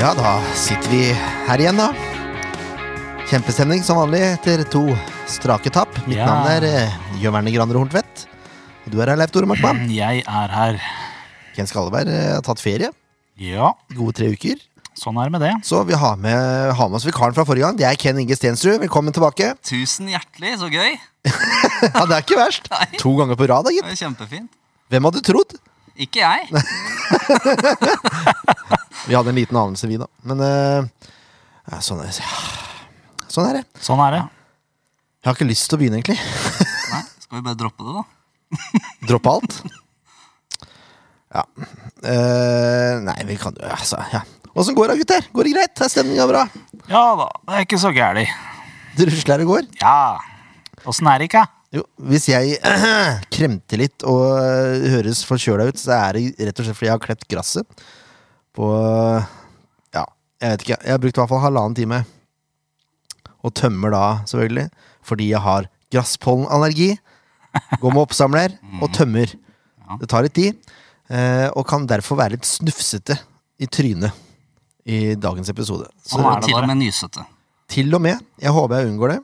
Ja, da sitter vi her igjen, da. Kjempestemning som vanlig etter to strake tap. Mitt Ja. navn er eh, Jørn Werner Horntvedt. Og du er her, Leif Tore Markmann. Jeg er her. Ken Skalleberg eh, har tatt ferie. Ja, Gode tre uker. sånn er det med det. Så vi har med, har med oss vikaren fra forrige gang. Det er Ken Inge Stensrud. Velkommen tilbake. Tusen hjertelig, så gøy. Ja, Det er ikke verst. Nei. To ganger på rad, da, Det gitt. var kjempefint. Hvem hadde trodd? Ikke jeg. Vi hadde en liten anelse, vi, da. Men eh, sånn, er, sånn er det. Sånn er det. Jeg har ikke lyst til å begynne, egentlig. Nei, Skal vi bare droppe det, da? Droppe alt. Ja. Eh, nei, vi kan jo altså, ja. Åssen går det, gutter? Går det greit? Er stemninga bra? Ja da, det er ikke så gærlig. Det rusler og går? Ja. Åssen er det ikke? Jo, hvis jeg kremter litt og høres forkjøla ut, så er det rett og slett fordi jeg har klept gresset på Ja, jeg vet ikke. Jeg har brukt i hvert fall halvannen time. Og tømmer da, selvfølgelig, fordi jeg har gresspollenallergi. Går med oppsamler og tømmer. Det tar litt tid, eh, og kan derfor være litt snufsete i trynet i dagens episode. Så og det Til og med nysete. til og med. Jeg håper jeg unngår det.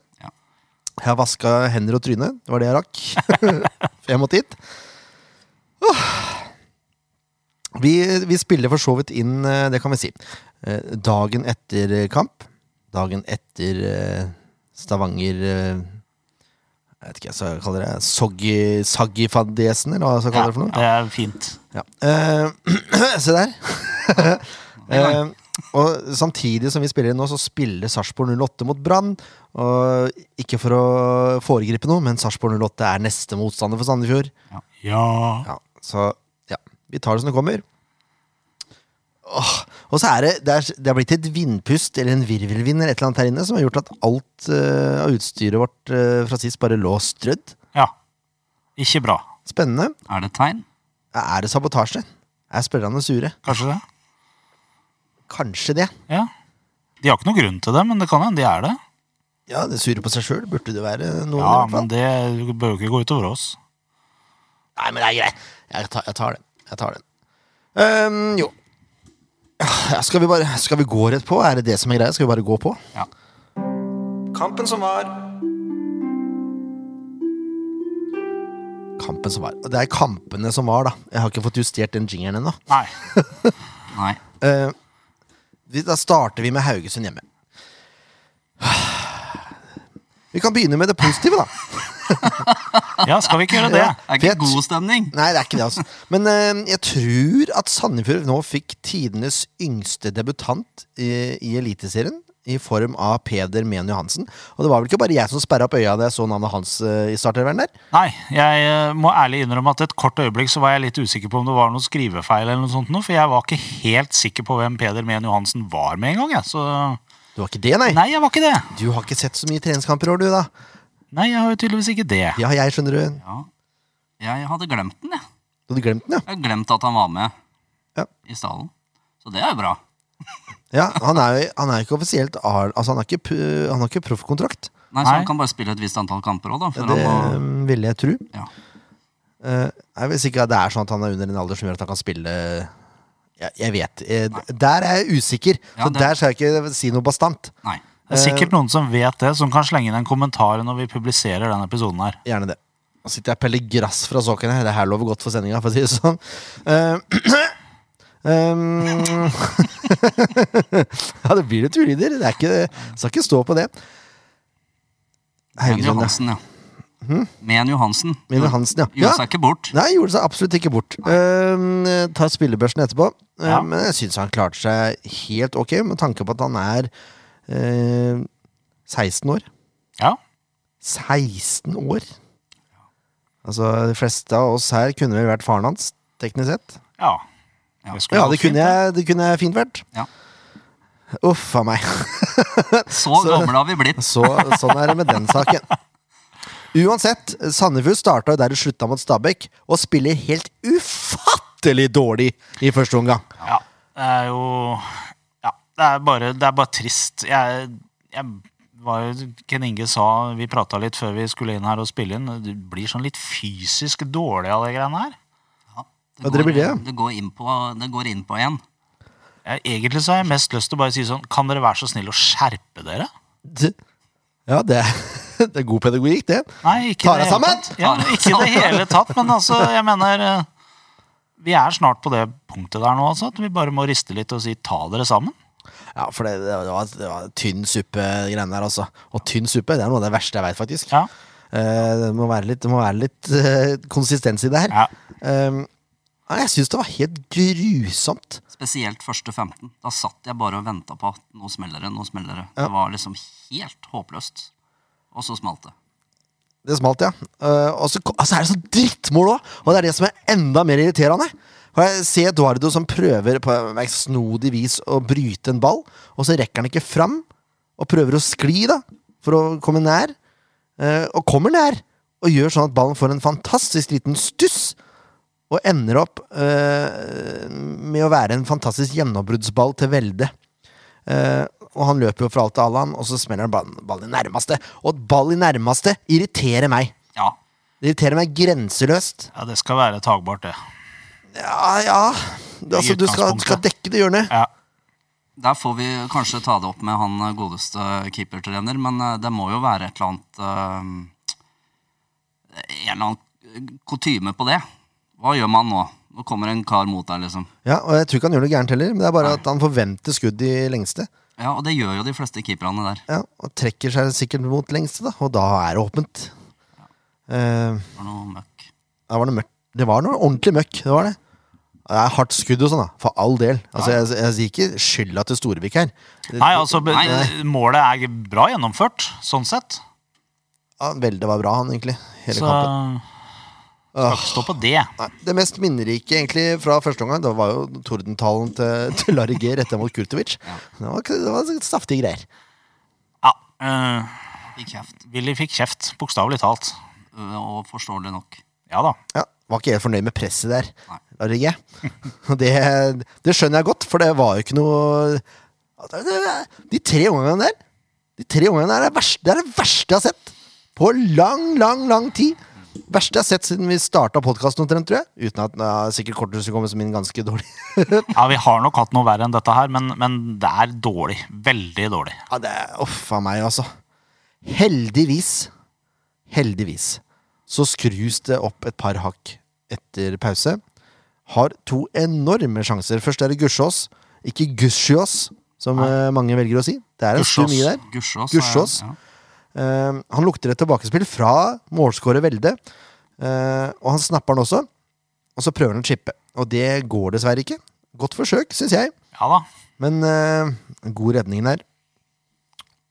Jeg har vaska hender og tryne. Det var det jeg rakk. For jeg måtte hit. Åh. Vi, vi spiller for så vidt inn, eh, det kan vi si, eh, dagen etter kamp. Dagen etter eh, Stavanger eh, Jeg vet ikke hva jeg kaller det. Soggy, Saggy-fadesen, eller hva jeg skal kalle det for noe. Ja, det er fint. Ja. Eh, se der. Eh, og samtidig som vi spiller inn nå, så spiller Sarpsborg 08 mot Brann. Og ikke for å foregripe noe, men Sarpsborg 08 er neste motstander for Sandefjord. Ja. Ja, så ja, vi tar det som det kommer. Åh, og så er det, det, er, det har blitt et vindpust eller en virvelvind eller et eller annet her inne som har gjort at alt uh, av utstyret vårt uh, fra sist bare lå strødd. Ja. Ikke bra. Spennende. Er det et tegn? Er det sabotasje? Er spillerne sure? Kanskje det? Kanskje det. Ja. De har ikke noen grunn til det, men det kan hende de er det. Ja, det sure på seg sjøl burde det være noen. Ja, men det bør jo ikke gå utover oss. Nei, men det er greit. Jeg tar, jeg tar den. Jeg tar den. Um, jo. Ja, Skal vi bare Skal vi gå rett på? Er det det som er greia? Skal vi bare gå på? Ja. Kampen som var. Kampen som var. Det er kampene som var, da. Jeg har ikke fått justert den jingeren ennå. Nei. Nei. Uh, vi- da starter vi med Haugesund hjemme. Vi kan begynne med det positive, da. Ja, skal vi ikke gjøre det? Ja. Er ikke god stemning? Nei, det er ikke det, altså. Men uh, jeg tror at Sandefjord nå fikk tidenes yngste debutant i, i Eliteserien. I form av Peder Mehn Johansen. Og det var vel ikke bare jeg som sperra opp øya da jeg så navnet hans uh, i startervern der. Nei, jeg uh, må ærlig innrømme at et kort øyeblikk så var jeg litt usikker på om det var noe skrivefeil, eller noe sånt noe, for jeg var ikke helt sikker på hvem Peder Mehn Johansen var med en gang. Jeg. Så Du var ikke det, nei? nei, jeg var ikke det. Du har ikke sett så mye treningskamper i år, du, da. Nei, jeg har jo tydeligvis ikke det. Ja, jeg skjønner du. Ja. Jeg hadde glemt den, jeg. Du hadde glemt den, ja. Jeg har glemt at han var med Ja. i stallen. Så det er jo bra. ja han er jo han er ikke offisielt Altså, han har ikke, han har ikke proffkontrakt. Nei, Så Nei. han kan bare spille et visst antall kamper òg, da. Det må... ville jeg tro. Ja. Uh, jeg vet ikke at det er sånn at han er under en alder som gjør at han kan spille Jeg, jeg vet. Eh, der er jeg usikker, Ja, så det- der skal jeg ikke si noe bastant. Nei. Det er sikkert noen som vet det, som kan slenge inn en kommentar når vi publiserer den episoden her. Gjerne det. Nå sitter jeg og peller grass fra her. Det her lover godt for sendinga, for å si det sånn. Uh, um, ja, det blir litt ulyder. Det er ikke, skal ikke stå på det. Men Johansen, ja. Ja. Men Johansen. Men Johansen, ja. Gjorde Ja. seg ikke bort. Nei, gjorde seg absolutt ikke bort. Uh, tar spillebørsen etterpå. Eh, Ja. Men jeg syns han klarte seg helt ok, med tanke på at han er eh, 16 år. Ja, 16 år! Altså, de fleste av oss her kunne vel vært faren hans, teknisk sett. ja. Ja. skulle Ja, det kunne jeg, det kunne jeg fint vært. Ja. Uff a meg. Så gamle har vi blitt. Så, sånn er det med den saken. Uansett, Sandefjord starta der det slutta mot Stabæk, og spiller helt ufattelig dårlig i første omgang. Ja, det er jo det er bare, det er bare trist. Jeg, jeg var jo Ken Inge sa Vi prata litt før vi skulle inn her og spille inn. Du blir sånn litt fysisk dårlig av de greiene her. Ja, det går, det, det, går inn på, det går inn på igjen. Jeg, egentlig så har jeg mest lyst til å bare si sånn Kan dere være så snill å skjerpe dere? Det- Ja, det er, det er god pedagogikk, det. Nei, ikke Ta deg sammen! Ja, ikke i det hele tatt, men altså, jeg mener eh, Vi er snart på det punktet der nå, altså. At vi bare må riste litt og si 'ta dere sammen'. Ja, for det, det, var, det var tynn suppe, greiene der, altså. Og tynn suppe, det er noe av det verste jeg veit, faktisk. Ja. Uh, det må være litt, må være litt uh, konsistens i det her. Ja. Um, jeg syns det var helt grusomt. Spesielt første 15. Da satt jeg bare og venta på at nå smeller det, nå smeller det. Det var liksom helt håpløst. Og så smalt det. Det smalt, ja. Uh, og så altså er det så drittmål òg! Og det er det som er enda mer irriterende. For jeg ser Eduardo som prøver på snodig vis å bryte en ball, og så rekker han ikke fram, og prøver å skli da, for å komme nær. Eh, og kommer nær, og gjør sånn at ballen får en fantastisk liten stuss. Og ender opp eh, med å være en fantastisk gjennombruddsball til velde. Eh, og han løper jo fra alt til alle, han, og så smeller han ballen, ballen i nærmeste. Og et ball i nærmeste irriterer meg. Ja. Det irriterer meg grenseløst. ja, det skal være tagbart, det. Ja, ja altså, Du skal, skal dekke det hjørnet. Ja. Der får vi kanskje ta det opp med han godeste keepertrener, men eh, det må jo være et eller annet eh, En eller annen kutyme på det. Hva gjør man nå? Nå kommer en kar mot deg, liksom. Ja, og Jeg tror ikke han gjør noe gærent heller, men det er bare at han forventer skudd i lengste. Ja, og det gjør jo de fleste keeperne der. Ja, Og trekker seg sikkert mot lengste, da, og da er det åpent. Det var noe møkk. det var noe mørkt. Det var noe ordentlig møkk. Det var det. Det er hardt skudd og sånn, da. For all del. Altså, jeg, jeg sier ikke skylda til Storevik her. Nei, altså, Nei. målet er bra gjennomført, sånn sett. Ja, Velde var bra, han, egentlig. Hele Så kampen. skal ikke stå på det. Nei, det mest minnerike egentlig fra første omgang Det var jo tordentalen til, til Larry G retta mot Kurtovic. Det, var, det var saftige greier. Ja, eh, fikk kjeft. Willy fikk kjeft, bokstavelig talt. øh, Og forståelig nok. Ja da. Ja, Var ikke helt fornøyd med presset der, Nei. Og det, det skjønner jeg godt, for det var jo ikke noe De tre omgangene der De tre omgangene er det verste, det er det verste jeg har sett på lang, lang, lang tid. Verste jeg har sett siden vi starta podkasten, tror jeg. Uten at ja, sikkert korthuset kommer som min ganske dårlig. Ja, Vi har nok hatt noe verre enn dette her, men, men det er dårlig. Veldig dårlig. Ja, det er Uff a meg, altså. Heldigvis, heldigvis, så skrus det opp et par hakk etter pause. Har to enorme sjanser. Først er det Gussiås, ikke Gussiås, som Nei. mange velger å si. Det er en stor mye der. Gussiås. Ja. Uh, han lukter et tilbakespill fra målskårer Velde, uh, og han snapper den også. Og så prøver han å chippe, og det går dessverre ikke. Godt forsøk, syns jeg. Ja da. Men uh, god redning der.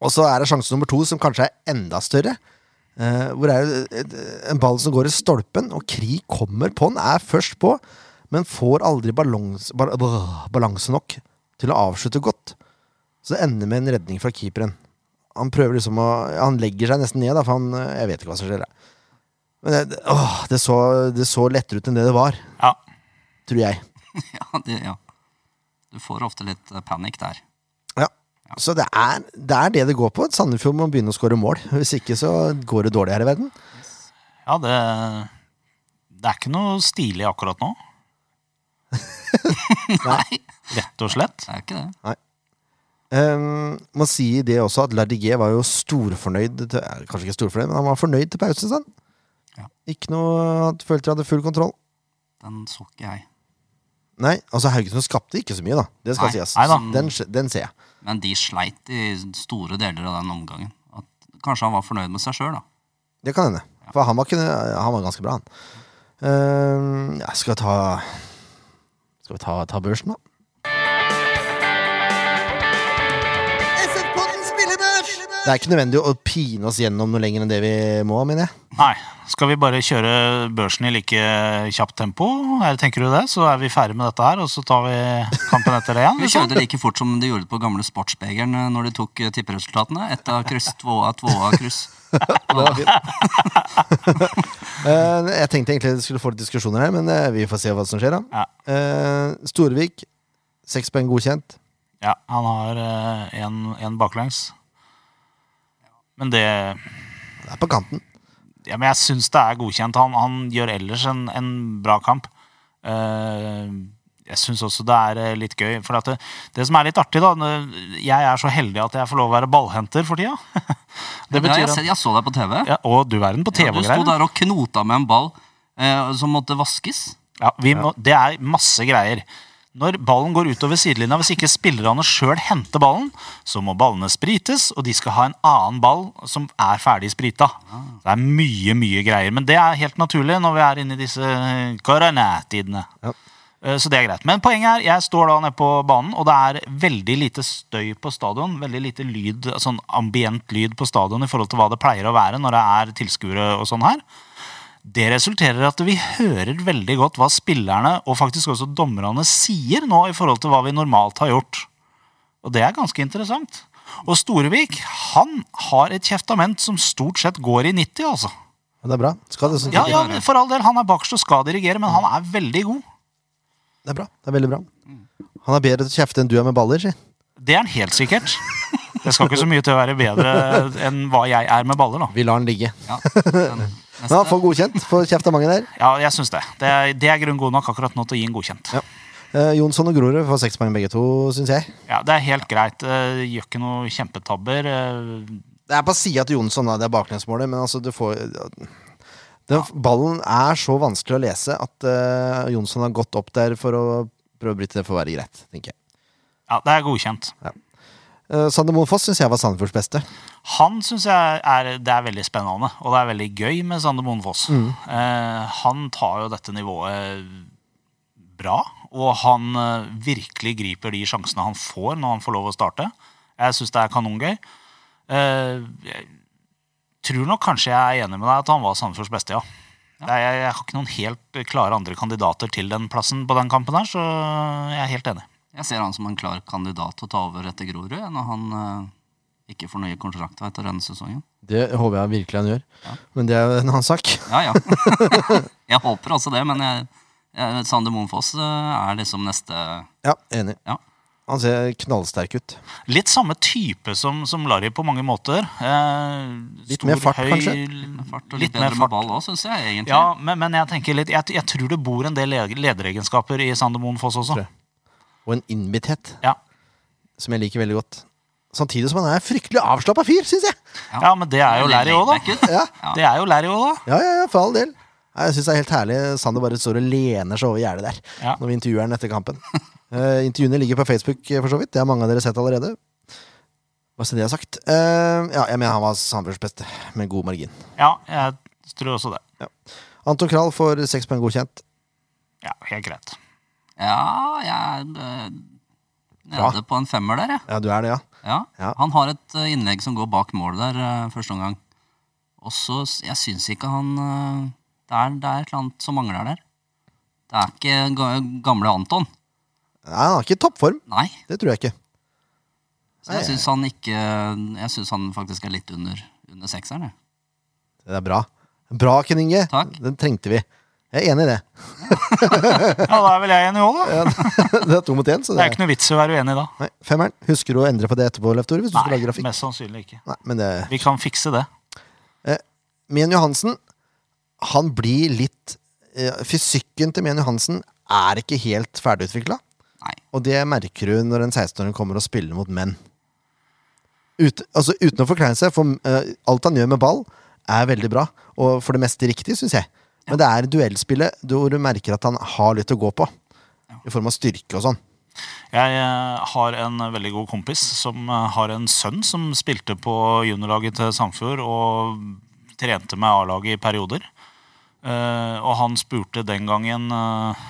Og så er det sjanse nummer to, som kanskje er enda større. Eh, hvor er det en ball som går i stolpen, og Kri kommer på den, er først på, men får aldri balans, balanse nok til å avslutte godt. Så det ender med en redning fra keeperen. Han prøver liksom å Han legger seg nesten ned, da, for han eh, Jeg vet ikke hva som skjer. Men det, åh, det, så, det så lettere ut enn det det var, Ja. tror jeg. Ja, det, ja. Du får ofte litt eh, panikk der. Ja. Så det er, det er det det går på. Sandefjord må begynne å skåre mål. Hvis ikke så går det dårlig her i verden. ja, det Det er ikke noe stilig akkurat nå. Nei, Rett og slett. det er ikke det. Um, må si det også at Lardy G var jo storfornøyd til, Kanskje ikke storfornøyd, men han var fornøyd til pause. Sånn. Ja. Ikke noe at følte han hadde full kontroll. Den så ikke jeg. Nei, altså Haugesund skapte ikke så mye, da. Det skal Nei. sies. Nei da. Den, den ser jeg. Men de sleit i store deler av den omgangen. At kanskje han var fornøyd med seg sjøl, da. Det kan hende. For han var, ikke, han var ganske bra, han. Um, jeg skal ta Skal vi ta, ta børsen, da? Det er ikke nødvendig å pine oss gjennom noe lenger enn det vi må, mener jeg. Nei. Skal vi bare kjøre børsen i like kjapt tempo? Eller tenker du det? Så er vi ferdig med dette her, og så tar vi kampen etter det igjen? Vi liksom? kjørte like fort som de gjorde det på gamle Sportsbegeren eh, når de tok eh, tipperesultatene. Ett av kryss, tvåa, tvåa, kryss. Eh, jeg tenkte egentlig vi skulle få litt diskusjoner her, men eh, vi får se hva som skjer. da Ja. Storvik, Storevik, seks poeng godkjent. Ja, han har én baklengs. Men det Det er på kanten. ja, men Jeg syns det er godkjent. Han, han gjør ellers en, en bra kamp. Eh, jeg syns også det er eh, litt gøy. For at det, det som er litt artig, da Jeg er så heldig at jeg får lov å være ballhenter for tida. Det Ja, jeg, ser- jeg så deg på TV. ja, Og du verden på TV Ja, du sto der og knota med en ball eh, som måtte vaskes. Ja, vi må, det er masse greier. Når ballen går utover sidelinja, hvis ikke spillerne sjøl henter ballen, så må ballene sprites, og de skal ha en annen ball som er ferdig sprita. Det er mye, mye greier. Men det er helt naturlig når vi er inne i disse koronatidene. Ja. Eh, Så det er greit. Men poenget er, jeg står da nede på banen, og det er veldig lite støy på stadion. Veldig lite lyd, sånn ambient lyd på stadion i forhold til hva det pleier å være når det er tilskuere og sånn her. Det resulterer i at vi hører veldig godt hva spillerne og faktisk også dommerne sier nå i forhold til hva vi normalt har gjort. Og det er ganske interessant. Og Storevik han har et kjeftament som stort sett går i 90, altså. Det er bra. Skal det, sånn Ja, ja, for all del, Han er bakerst og skal dirigere, men han er veldig god. Det er bra. Det er veldig bra. Han er bedre til å kjefte enn du er med baller, si. Det er han helt sikkert. Det skal ikke så mye til å være bedre enn hva jeg er med baller. da. Vi lar han ligge. Ja. få Men Få han får godkjent for kjeftemanget der. Ja, jeg syns det. Det er, det er grunn god nok akkurat nå til å gi en godkjent. Ja. Eh, Jonsson og Grorud får seks poeng begge to, syns jeg. Ja, Det er helt greit. Eh, Gjør ikke noe kjempetabber. eh, Det er på sida til Jonsson, da. Det er baklengsmålet, men altså, du får den, Ballen er så vanskelig å lese at uh, Jonsson har gått opp der for å prøve å bryte det for å være greit, tenker jeg. Ja, det er godkjent. Uh, Sander Moen Foss syns jeg var Sandefjords beste. Han syns jeg er, det er veldig spennende, og det er veldig gøy med Sander Moen Foss. Eh, han tar jo dette nivået bra, og han uh, virkelig griper de sjansene han får når han får lov å starte. Jeg syns det er kanongøy. Uh, tror nok kanskje jeg er enig med deg at han var Sandefjords beste, ja. Er- Jeg, jeg har ikke noen helt klare andre kandidater til den plassen på den kampen her, så jeg er helt enig. Jeg ser han som en klar kandidat til å ta over etter Grorud når han eh, ikke nye kontrakter etter denne sesongen. Det håper jeg virkelig han gjør. Men det er en annen sak. Ja, ja. jeg håper også det, men jeg, jeg, Sander Moen Foss eh, er liksom neste Ja, enig. Ja. Han ser knallsterk ut. Litt samme type som, som Larry på mange måter. Eh, Litt mer fart, kanskje? fart og litt, bedre med ball òg, syns jeg egentlig. Ja, men, men jeg tenker litt jeg, jeg tror det bor en del lederegenskaper i Sander Moen Foss også. Og en innbitthet Ja. som jeg liker veldig godt. Samtidig som han er en fryktelig avslappa fyr, syns jeg. ja, men det er jo Larry òg, da. Ja, Ja. Det er jo Larry òg, da. ja, ja, ja for all del. Nei, Jeg syns det er helt herlig. Sander bare står og lener seg over gjerdet der Ja. når vi intervjuer han etter kampen. Uh, intervjuene ligger på Facebook, eh, for så vidt. Det har mange av dere sett allerede. Hva skal det ha sagt? Uh, ja, jeg mener han var Sandefjords beste, med god margin. Ja, jeg tror også det. Anton Krall får seks poeng godkjent. Ja, Helt greit. Ja, jeg er nede på en femmer der, jeg. Ja, du er det, ja. Ja. Ja. Han har et innlegg som går bak mål der første omgang. Og så Jeg syns ikke han det, er, det er et eller annet som mangler der. Det er ikke gamle Anton. Nei, Han har ikke toppform. Nei. Det tror jeg ikke. Så jeg syns han ikke Jeg syns han faktisk er litt under, under sekseren. jeg. Det er bra. Bra, Ken Inge. Takk. Den trengte vi. Jeg er enig i det. Ja, Da er vel jeg enig òg, da. Det er to mot én. Så Det det er ikke noe vits i å være uenig da. Nei, Femmeren. Husker du å endre på det etterpå, Leif Tore? Hvis du skal Nei, lage grafikk? mest sannsynlig ikke. Nei, men det Vi kan fikse det. Mien Johansen, han blir litt eh, Fysikken til Mien Johansen er ikke helt ferdigutvikla. Og det merker du når en 16-åring kommer og spiller mot menn. Ut, altså Uten å forklare seg, for uh, alt han gjør med ball, er veldig bra. Og for det meste riktig, syns jeg. Men det er duellspillet hvor du merker at han har litt å gå på. I form av styrke og sånn. Jeg eh, har en veldig god kompis som har en sønn som spilte på juniorlaget til Sandfjord og trente med A-laget i perioder. Eh, og han spurte den gangen eh,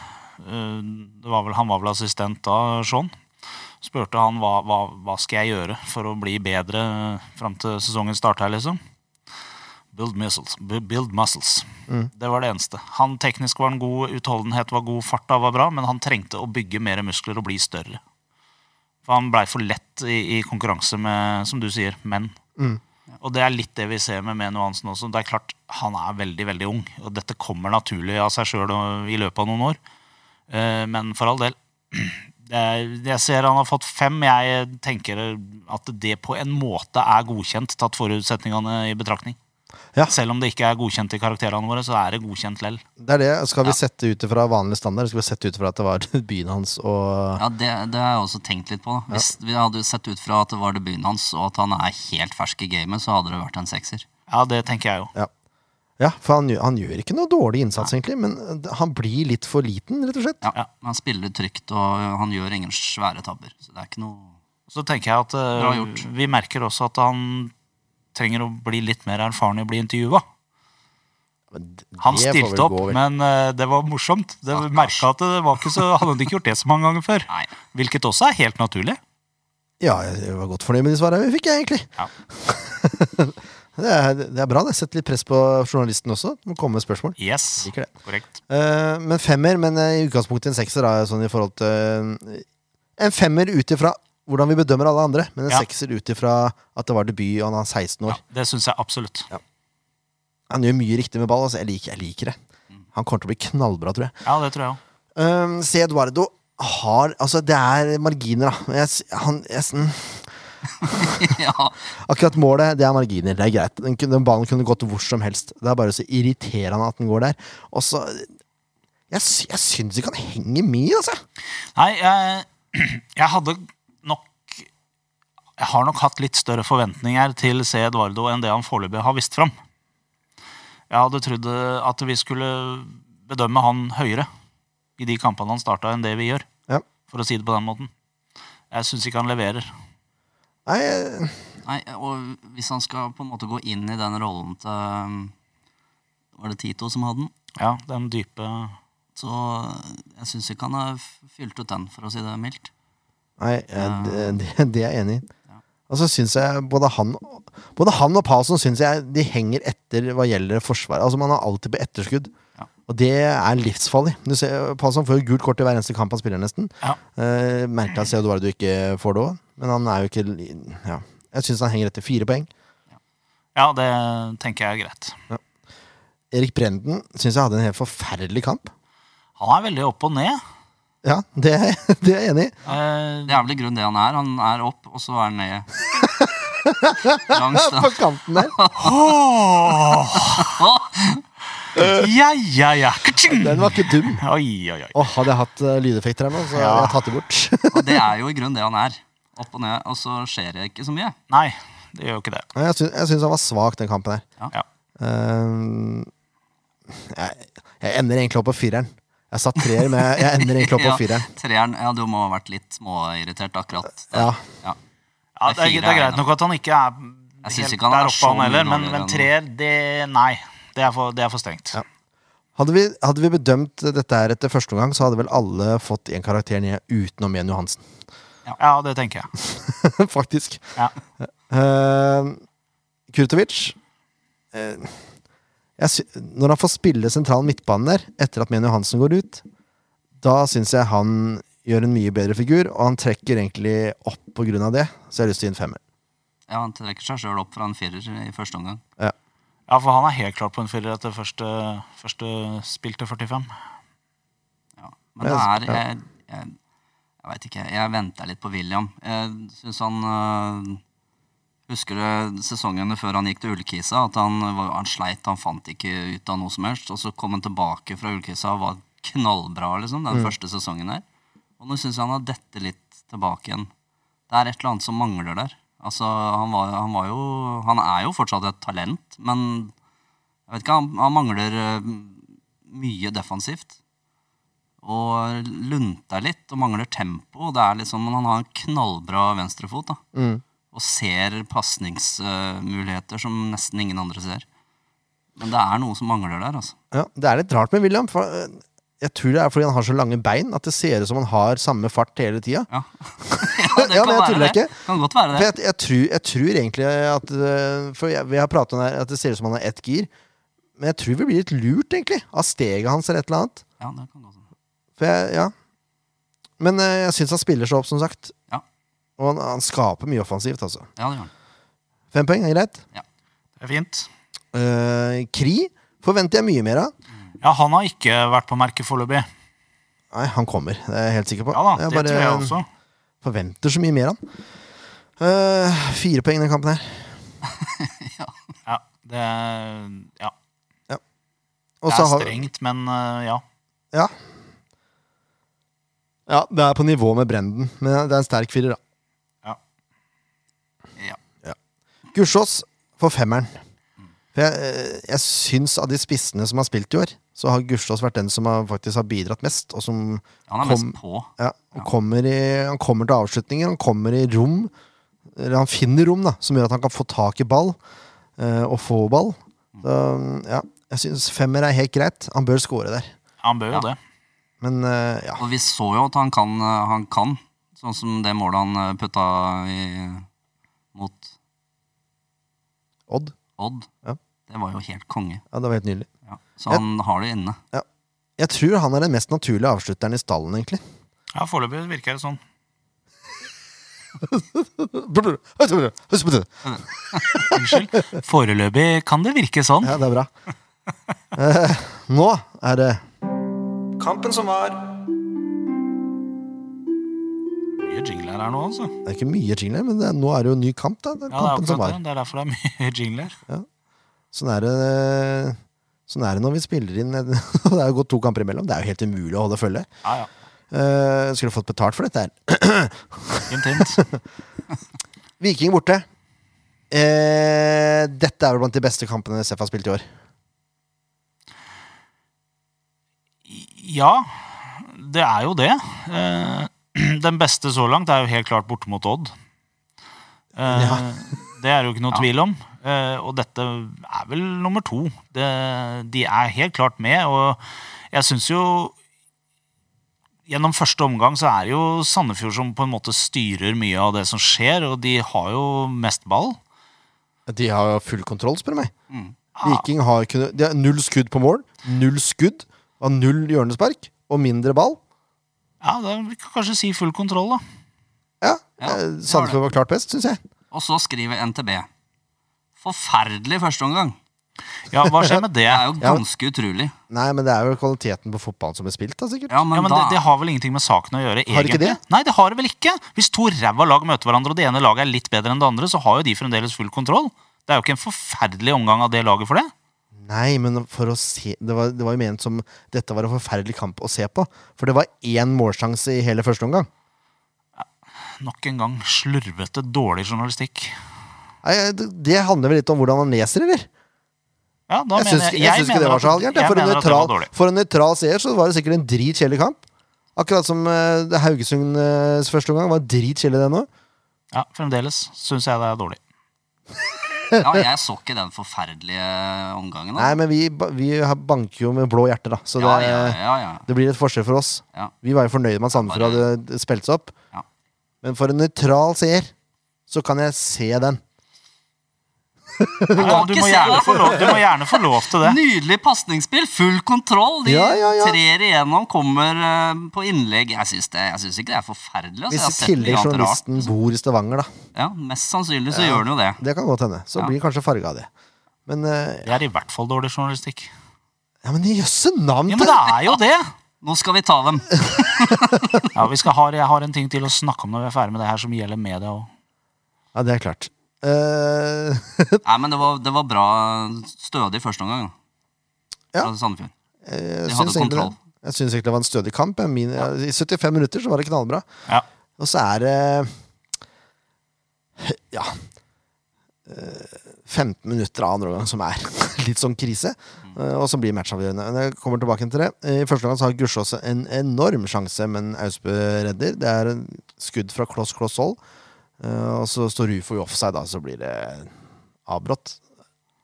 eh, det var vel, Han var vel assistent da, Sean. Spurte han hva, hva, hva skal jeg gjøre for å bli bedre fram til sesongen starter, liksom. Build muscles. Build muscles. Det var det eneste. Han Teknisk var han god, utholdenhet var god, farta var bra, men han trengte å bygge mer muskler og bli større. For han blei for lett i, i konkurranse med, som du sier, menn. Og det er litt det vi ser med Menu Hansen også. Det er klart, Han er veldig veldig ung, og dette kommer naturlig av seg sjøl i løpet av noen år. Eh, men for all del. Jeg ser han har fått fem. Jeg tenker at det på en måte er godkjent, tatt forutsetningene i betraktning. Ja. Selv om det ikke er godkjent i karakterene våre, så er det godkjent lell. Det er det. Skal vi Ja. sette ut fra vanlig standard? Skal vi sette ut fra at det var debuten hans og Ja, det, det har jeg også tenkt litt på. da. Hvis vi hadde sett ut fra at det var debuten hans, og at han er helt fersk i gamet, så hadde det vært en sekser. Ja, det tenker jeg jo. Ja. Ja, for han, han gjør ikke noe dårlig innsats, egentlig, men han blir litt for liten, rett og slett. Ja, Ja. Han spiller trygt, og han gjør ingen svære tabber. Så det er ikke noe Så tenker jeg at uh, vi merker også at han trenger å bli litt mer erfaren i å bli intervjua. Han stilte opp, men uh, det var morsomt. Det ja, merka at det var ikke så, han hadde ikke gjort det så mange ganger før. Nei. Hvilket også er helt naturlig. Ja, jeg var godt fornøyd med de svarene vi fikk, jeg, egentlig. Ja. Det er, det er bra. det Setter litt press på journalisten også. Må komme med spørsmål. Yes, Liker det. korrekt. uh, men femmer, men eh, i utgangspunktet en sekser, da, sånn i forhold til En femmer ut ifra hvordan vi bedømmer alle andre, men en Ja. sekser ut ifra at det var debut, og han er 16 år. Ja, det syns jeg absolutt. Han gjør mye riktig med ball. Altså. Jeg, liker, jeg liker det. Han kommer til å bli knallbra, tror jeg. Ja, det tror jeg også. Um, C. Eduardo har Altså, det er marginer, da. Jeg, han, jeg, s- mm, ja, akkurat målet, det er marginer. Det er greit. Den, den ballen kunne gått hvor som helst. Det er bare så irriterende at den går der. Og så Jeg, jeg syns ikke han henger med, altså. Nei, jeg, jeg hadde Jeg har nok hatt litt større forventninger til C. Eduardo enn det han foreløpig har vist fram. Jeg hadde trodd at vi skulle bedømme han høyere i de kampene han starta, enn det vi gjør. Ja. For å si det på den måten. Jeg syns ikke han leverer. Nei, jeg... nei, og hvis han skal på en måte gå inn i den rollen til um, Var det Tito som hadde den? Ja, den dype Så jeg syns ikke han har fylt ut den, for å si det mildt. nei eh, det, det, det er jeg enig i. Og så syns jeg både han, både han og Palsson synes jeg de henger etter hva gjelder forsvaret. Altså Man er alltid på etterskudd. Ja. Og det er livsfarlig. Du ser, Palsson får jo gult kort i hver eneste kamp han spiller, nesten. Ja. Eh, Merkelig at du ikke får det òg, men han er jo ikke ja. Jeg syns han henger etter fire poeng. Ja, det tenker jeg er greit. Erik Brenden syns jeg hadde en helt forferdelig kamp. Han er veldig opp og ned. Ja, det, er- det er jeg enig i. Eh, Det er vel i grunnen det han er. Han er opp, og så er han ned. Langs På kanten der. ja, ja, ja. Ka-ching! Den var ikke dum. Oi, oi, oi. Åh, hadde jeg hatt eh, lydeffekter her nå, så Ja. hadde jeg tatt det bort. Og det er jo i grunnen det han er. Opp og ned, og så skjer det ikke så mye. Nei, det gjør jo ikke det. Nei, Jeg syns, jeg syns han var svak, den kampen her. Ja. Ehm, jeg, jeg ender egentlig opp på fireren. Jeg satt treer, men jeg, ender egentlig opp på fire. Ja, treeren, ja, du må ha vært litt småirritert akkurat. Ja. Ja. Ja, det, er, det er greit nok at han ikke er Jeg helt ikke han er der oppe, han heller, men, men treer, det Nei. Det er for, det er for strengt. Ja. Hadde, vi, hadde vi bedømt dette her etter første omgang, så hadde vel alle fått én karakter ned utenom Jen Johansen. Ja, det tenker jeg. Faktisk. Ja. Uh, Kurtovic eh, jeg sy Når han får spille sentral midtbane der, etter at Men Johansen går ut, da syns jeg han gjør en mye bedre figur, og han trekker egentlig opp på grunn av det. Så jeg har lyst til å gi en femmer. Ja, Han trekker seg sjøl opp fra en firer i første omgang. Ja, for han er helt klart på en firer etter første, første spill til 45. Ja. Men det er Jeg, jeg, jeg veit ikke. Jeg venter litt på William. Jeg syns han øh, Husker du sesongene før han gikk til Ullkisa? At han, var- han sleit, han fant ikke ut av noe som helst. Og så kom han tilbake fra Ullkisa og var knallbra, liksom, den første sesongen der. Og nå syns jeg han har dette litt tilbake igjen. Det er et eller annet som mangler der. Altså, han, var, han var jo Han er jo fortsatt et talent, men jeg vet ikke, han, han mangler øh, mye defensivt og lunter litt og mangler tempo. Det er liksom, han har en knallbra venstrefot da. Mm. Og ser pasningsmuligheter som nesten ingen andre ser. Men det er noe som mangler der. altså. Ja, det er litt rart med William. For eh, jeg tror det er fordi han har så lange bein at det ser ut som han har samme fart hele tida. Ja, ja det Ja, kan være det. Kan godt være For det. jeg, jeg, tror, jeg tror egentlig at eh, For jeg, vi har pratet om det her, at det ser ut som han har ett gir. Men jeg tror vi blir litt lurt, egentlig, av steget hans eller et eller annet. Ja, det kan gå sånn. For jeg, ja. Men eh, jeg syns han spiller så opp, som sagt. Ja. Og han, han skaper mye offensivt, altså. Ja, det gjør han. Fem poeng er greit. Ja, Det er fint. Eh, Kri forventer jeg mye mer av. Ja, han har ikke vært på merket foreløpig. Nei, han kommer. Det er jeg helt sikker på. Ja da, jeg det bare tror jeg også. forventer så mye mer av han. Eh, fire poeng den kampen her. Ja, Det, ja, Og det så er har- strengt, men eh, ja. Ja. ja, det er på nivå med Brenden, men det er en sterk firer, da. Ja. Gussiås for femmeren. For jeg, eh, jeg syns av de spissene som har spilt i år, så har Gussiås vært den som har, faktisk har bidratt mest, og som Han er Kom- mest på. ja, ja. kommer i, han kommer til avslutninger, han kommer i rom Eller han finner rom da som gjør at han kan få tak i ball, eh, og få ball. Så, ja, jeg syns femmer er helt greit. Han bør score der. Han bør jo Ja. det. Men eh, ja. Og vi så jo at han kan, eh, han kan. Sånn som det målet han eh, putta i, Odd. Odd. Ja. Det var jo helt konge. Ja, det var helt nydelig. Ja. Så han har det inne. Jeg tror han er den mest naturlige avslutteren i stallen, egentlig. Ja, Foreløpig virker det sånn. Unnskyld. Foreløpig kan det virke sånn. Ja, det er bra. Eh, nå er det Kampen som var. Jingler her nå, altså. Det er ikke mye jingler, men er- nå er det jo en ny kamp. da Det er Ja, det er som akkurat det. Det er derfor det er mye jingler. Sånn er det Sånn er det når vi spiller inn Det er jo gått to kamper imellom. Det er jo helt umulig å holde følge. Ja, ja. Uh, skulle fått betalt for dette her. Hint. Viking borte. Uh, dette er vel blant de beste kampene SF har spilt i år. Ja, det er jo det. Eh, Den beste så langt er jo helt klart borte mot Odd. Eh, Ja. Det er jo ikke noe tvil om. Eh, Og dette er vel nummer to. Det, de er helt klart med, og jeg syns jo Gjennom første omgang så er det jo Sandefjord som på en måte styrer mye av det som skjer, og de har jo mest ball. De har jo full kontroll, spør du meg. Mm. Viking har, kunnet, de har null skudd på mål. Null skudd. Null hjørnespark. Og mindre ball. Ja, da vi kan kanskje si full kontroll, da. Ja, Ja, eh, det Sandefjord var klart best, syns jeg. Og så skriver NTB. Forferdelig første omgang. Ja, Hva skjer med det? Det er jo Ja. ganske utrolig. Nei, men det er jo kvaliteten på fotballen som er spilt, da, sikkert. Ja, men, Ja, men da, det, det har vel ingenting med saken å gjøre, Har det ikke det? Nei, det har det vel ikke. Hvis to ræva lag møter hverandre, og det ene laget er litt bedre enn det andre, så har jo de fremdeles full kontroll. Det er jo ikke en forferdelig omgang av det laget for det. Nei, men for å se Det var, det var jo ment som Dette var en forferdelig kamp å se på. For det var én målsjanse i hele første omgang. Nok en gang slurvete, dårlig journalistikk. Nei, det, det handler vel litt om hvordan man leser, eller? Ja, da Jeg syns, jeg, syns ikke det var så halvgærent. For, nøytral- for en nøytral seer så var det sikkert en dritkjedelig kamp. Akkurat som uh, Haugesunds første omgang var dritkjedelig, den òg. Ja, Fremdeles syns jeg det er dårlig. ja, jeg så ikke den forferdelige omgangen. Nei, men vi, vi banker jo med blå hjerte, da. Så Ja, det, ja, ja, ja. det blir et forskjell for oss. Ja. Vi var jo fornøyde med at Sandefjord hadde spilt seg opp. Ja. Men for en nøytral seer så kan jeg se den. Ja, du, må lov, du må gjerne få lov til det. Nydelig pasningsspill, full kontroll. De Ja, ja, ja. trer igjennom, kommer uh, på innlegg. Jeg syns, det, jeg syns ikke det er forferdelig. Altså. Hvis i tillegg journalisten bor i Stavanger, da. Ja, Mest sannsynlig så gjør den jo det. Det kan godt hende. Så Ja. blir det kanskje farga av det. Men uh, Det er i hvert fall dårlig journalistikk. Ja, men i jøsse navn! Ja, Men det er jo det! Nå skal vi ta dem. Ja, vi skal ha, Jeg har en ting til å snakke om når vi er ferdig med det her, som gjelder media òg. Ja, det er klart. Eh, Nei, men det var, det var bra stødig første omgang. Ja. Fra Sandefjord. jeg De hadde egentlig det. Jeg syns egentlig det var en stødig kamp. Min, ja, I 75 minutter så var det knallbra. Ja. Og så er det Ja. eh, 15 minutter av andre omgang som er litt sånn krise. eh, Og så blir matchavgjørende. Jeg kommer tilbake til det. I første omgang så har Gussiås en enorm sjanse, men Austbø redder. Det er skudd fra kloss kloss hold. Eh, Og så står Rufo i offside, da, så blir det avbrått.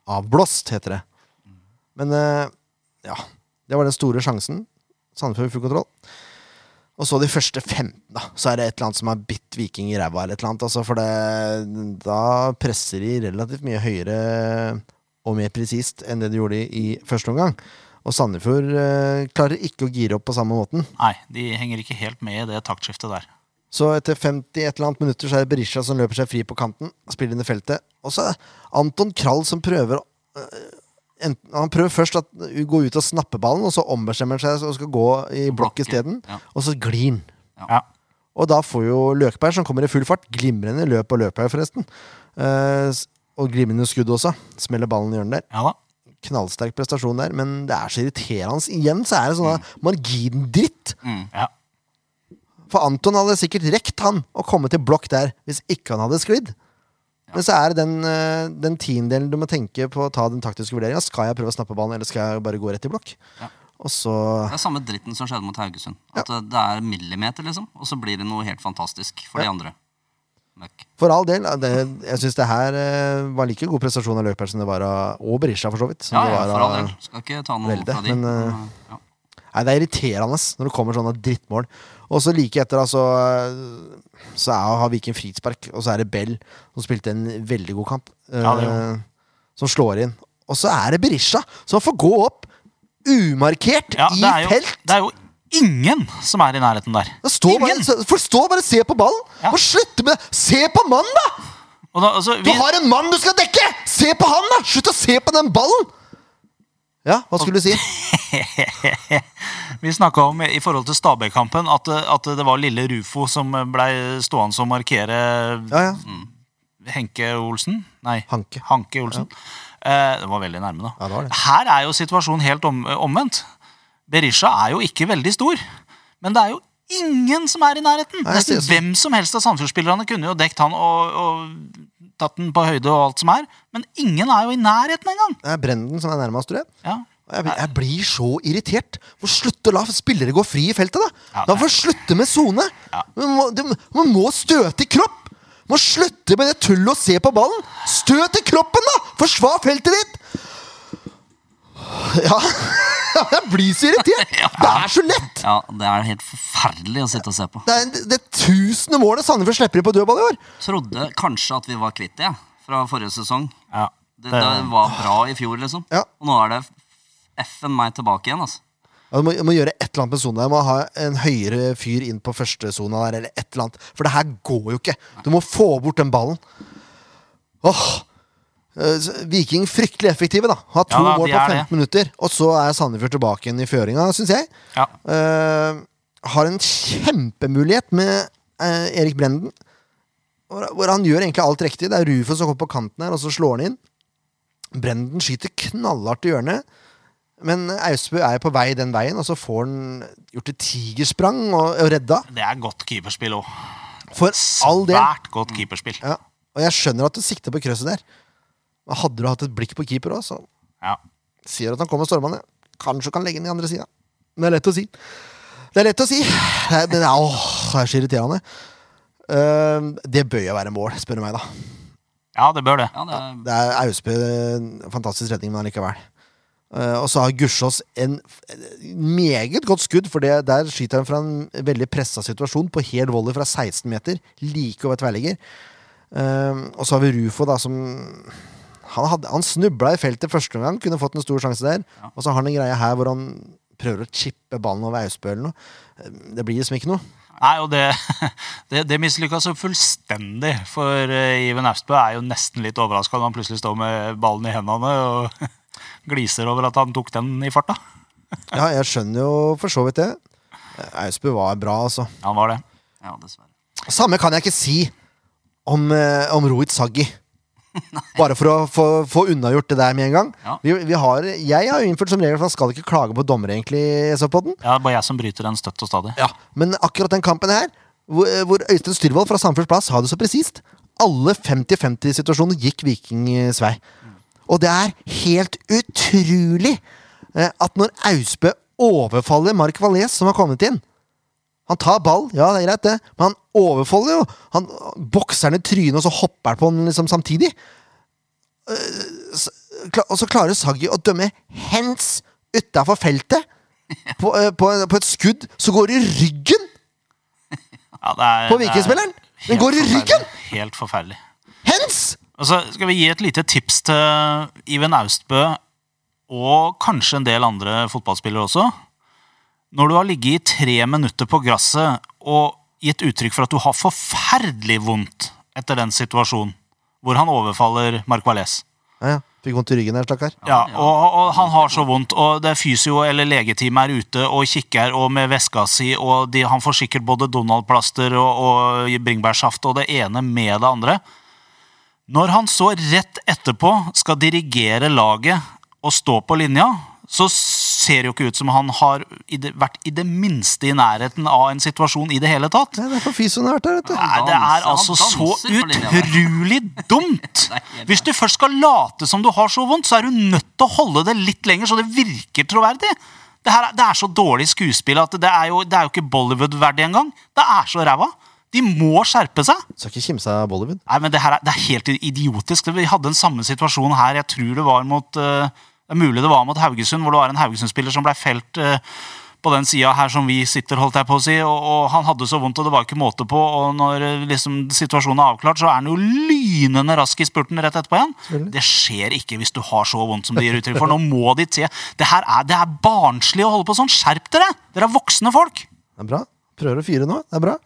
Avblåst, heter det. Men eh, ja. Det var den store sjansen. Sandefjord full kontroll. Og så de første 15, da. Så er det et eller annet som har bitt Viking i ræva. eller et eller annet, altså, For det, da presser de relativt mye høyere og mer presist enn det de gjorde i første omgang. Og Sandefjord eh, klarer ikke å gire opp på samme måten. Nei, de henger ikke helt med i det taktskiftet der. Så etter 50 et eller annet minutter så er det Berisha som løper seg fri på kanten. Spiller inn i feltet. Og så er Anton Krall som prøver å enten, Han prøver først å gå ut og snappe ballen, og så ombestemmer han seg og skal gå i blokk Blokke, isteden. ja. Og så glir han. Ja. Og da får jo Løkberg, som kommer i full fart, glimrende løp og løper, forresten. Eh, Og glimrende skudd også. Smeller ballen i hjørnet der. Ja da. Knallsterk prestasjon der, men det er så irriterende. Igjen så er det sånn margindritt. Ja. For Anton hadde sikkert rekt han å komme til blokk der hvis ikke han hadde sklidd. Men så er det den, eh, den tiendedelen du må tenke på å ta den taktiske vurderinga. Skal jeg prøve å snappe ballen, eller skal jeg bare gå rett i blokk? Ja. Så Det er samme dritten som skjedde mot Haugesund. At det er millimeter, liksom. Og så blir det noe helt fantastisk for de andre. Møkk. For all del. Det, jeg syns det her eh, var like god prestasjon av Løkberg som det var av Og Berisha, for så vidt. Ja, ja, for all del. Skal ikke ta noe Velde, fra de. men, uh, ja. Nei, Det er irriterende når det kommer sånne drittmål. Og så like etter da, så er, har Viking frispark, og så er det Bell, som spilte en veldig god kamp, Ja, eh, som slår inn. Og så er det Berisha, som får gå opp umarkert Ja, i det, er jo, felt. det er jo ingen som er i nærheten der. Bare, Ingen! så- Folk bare se på ballen! Ja. Og slutte med det! Se på mannen, da! Og da, altså, Du har en mann du skal dekke! Se på han, da! Slutt å se på den ballen! Ja, hva skulle du si? vi snakka om i forhold til Stabæk-kampen at, at det var lille Rufo som blei stående og markere Ja, ja. Henke Olsen? Nei, Hanke. Olsen. Ja. det var veldig nærme, da. Det det. Her er jo situasjonen helt om, omvendt. Berisha er jo ikke veldig stor, men det er jo ingen som er i nærheten. Nei, Nesten hvem som helst av Sandefjord-spillerne kunne jo dekt han og, og tatt den på høyde og alt som er, men ingen er jo i nærheten engang. Det er Brenden som er nærmest, tror jeg. Ja. Jeg, jeg blir så irritert. Må slutte å la spillere gå fri i feltet, da. Ja, Da får slutte med sone. Ja. Man, må, det- man må støte i kropp. Man må slutte med det tullet å se på ballen. Støt i kroppen, da! Forsvar feltet ditt! Ja, jeg blir så irritert. Det er så lett. ja, det er helt forferdelig å sitte og se på. Det er det tusende målet Sandefjord slipper inn på dødball i år. Trodde kanskje at vi var kvitt det fra forrige sesong. Ja. Det, det var bra i fjor, liksom. Ja. Og nå er det f-en meg tilbake igjen, altså. Ja, du, må, du må gjøre et eller annet med sona. Du må ha en høyere fyr inn på første sona der, eller et eller annet. For det her går jo ikke. Du må få bort den ballen. Åh! Eh, Viking fryktelig effektive, da. Har to Ja da, mål på 15 det. minutter. Og så er Sandefjord tilbake igjen i føringa, syns jeg. Ja. Uh, har en kjempemulighet med uh, Erik Brenden. Hvor, han gjør egentlig alt riktig. Det er Rufus som kommer på kanten her, og så slår han inn. Brenden skyter knallhardt i hjørnet. Men Austbø er på vei den veien, og så får han gjort et tigersprang og, og redda. Det er godt keeperspill òg. For all del. Svært godt keeperspill. Ja. Og jeg skjønner at du sikter på krøsset der. Men hadde du hatt et blikk på keeper òg, så Ja. sier at han kommer stormende. Kanskje kan legge den i andre sida. Det er lett å si. Det er lett å si. Det er, men åh, det er så irriterende. Uh, det bør jo være mål, spør du meg, da. ja, det bør det. Ja, det er, Det er Austbø, en fantastisk redning, men allikevel. Eh, og så har Gussiås en meget godt skudd, for det, der skyter han fra en veldig pressa situasjon på hel volley fra 16 meter, like over tverrligger. Uh, og så har vi Rufo, da, som Han, hadde, han snubla i feltet første gang, kunne fått en stor sjanse der. Og så har han en greie her hvor han prøver å chippe ballen over Austbø eller noe. Eh, Det blir liksom ikke noe. Nei, og det, det, det mislykka så fullstendig. For uh, Iven Austbø er jo nesten litt overraska når han plutselig står med ballen i hendene og gliser over at han tok den i farta. Ja, jeg skjønner jo for så vidt det. Eh, Austbø var bra, altså. Han var det. ja, dessverre. Samme kan jeg ikke si om, eh, om Rohit Saggi. Bare for å få, få unnagjort det der med en gang. Ja. Vi, vi har, jeg har innført som regel at man skal ikke klage på dommere, egentlig. Så på den. Ja, det er bare jeg som bryter den støtt og stadig. Ja. Men akkurat den kampen her, hvor, hvor Øystein Styrvold fra samfunnsplass Plass har det så presist Alle 50-50-situasjoner gikk Vikings vei. Og det er helt utrolig eh, at når Austbø overfaller Mark Valles, som har kommet inn Han tar ball, ja, det er greit, det, men han overfaller jo. Han bokser ned trynet, og så hopper han på den liksom samtidig. Eh, Og så klarer Saggi å dømme hands utafor feltet på, eh, på, på et skudd som går i ryggen Ja, det er, på er Vikingspilleren! Den går i ryggen! Helt forferdelig. Hands! Og så skal vi gi et lite tips til Iven Austbø og kanskje en del andre fotballspillere også. Når du har ligget i tre minutter på gresset og gitt uttrykk for at du har forferdelig vondt etter den situasjonen hvor han overfaller Mark Valais. Ja, ja. Fikk vondt i ryggen der, stakkar. Ja, og, og han har så vondt, og det er fysio eller legeteamet er ute og kikker og med veska si, og de, han får sikkert både Donald-plaster og, og bringebærsaft og det ene med det andre. Når han så rett etterpå skal dirigere laget og stå på linja, så ser det jo ikke ut som han har i det, vært i det minste i nærheten av en situasjon i det hele tatt. Nei, det er for fysioen her, vet du. Nei, det er altså så utrolig dumt! Hvis du først skal late som du har så vondt, så er du nødt til å holde det litt lenger, så det virker troverdig. Det, her, er- det er så dårlig skuespill at det er jo, det er jo ikke Bollywood-verdig engang. Det er så ræva. De må skjerpe seg. Skal ikke kimse av Bollywood. Nei, men Det her er, det er helt idiotisk. Vi hadde den samme situasjonen her. Jeg tror det var mot uh, Det er mulig det var mot Haugesund, hvor det var en Haugesund-spiller som ble felt uh, på den sida her som vi sitter, holdt jeg på å si. Og, og han hadde så vondt, og det var ikke måte på. Og når eh, liksom, situasjonen er avklart, så er han jo lynende rask i spurten rett etterpå igjen. Det skjer ikke hvis du har så vondt som de gir uttrykk for. Nå må de se. Det her er, det er barnslig å holde på sånn. Skjerp dere! Dere er voksne folk. Det er bra. Prøver å fyre nå. Det er bra.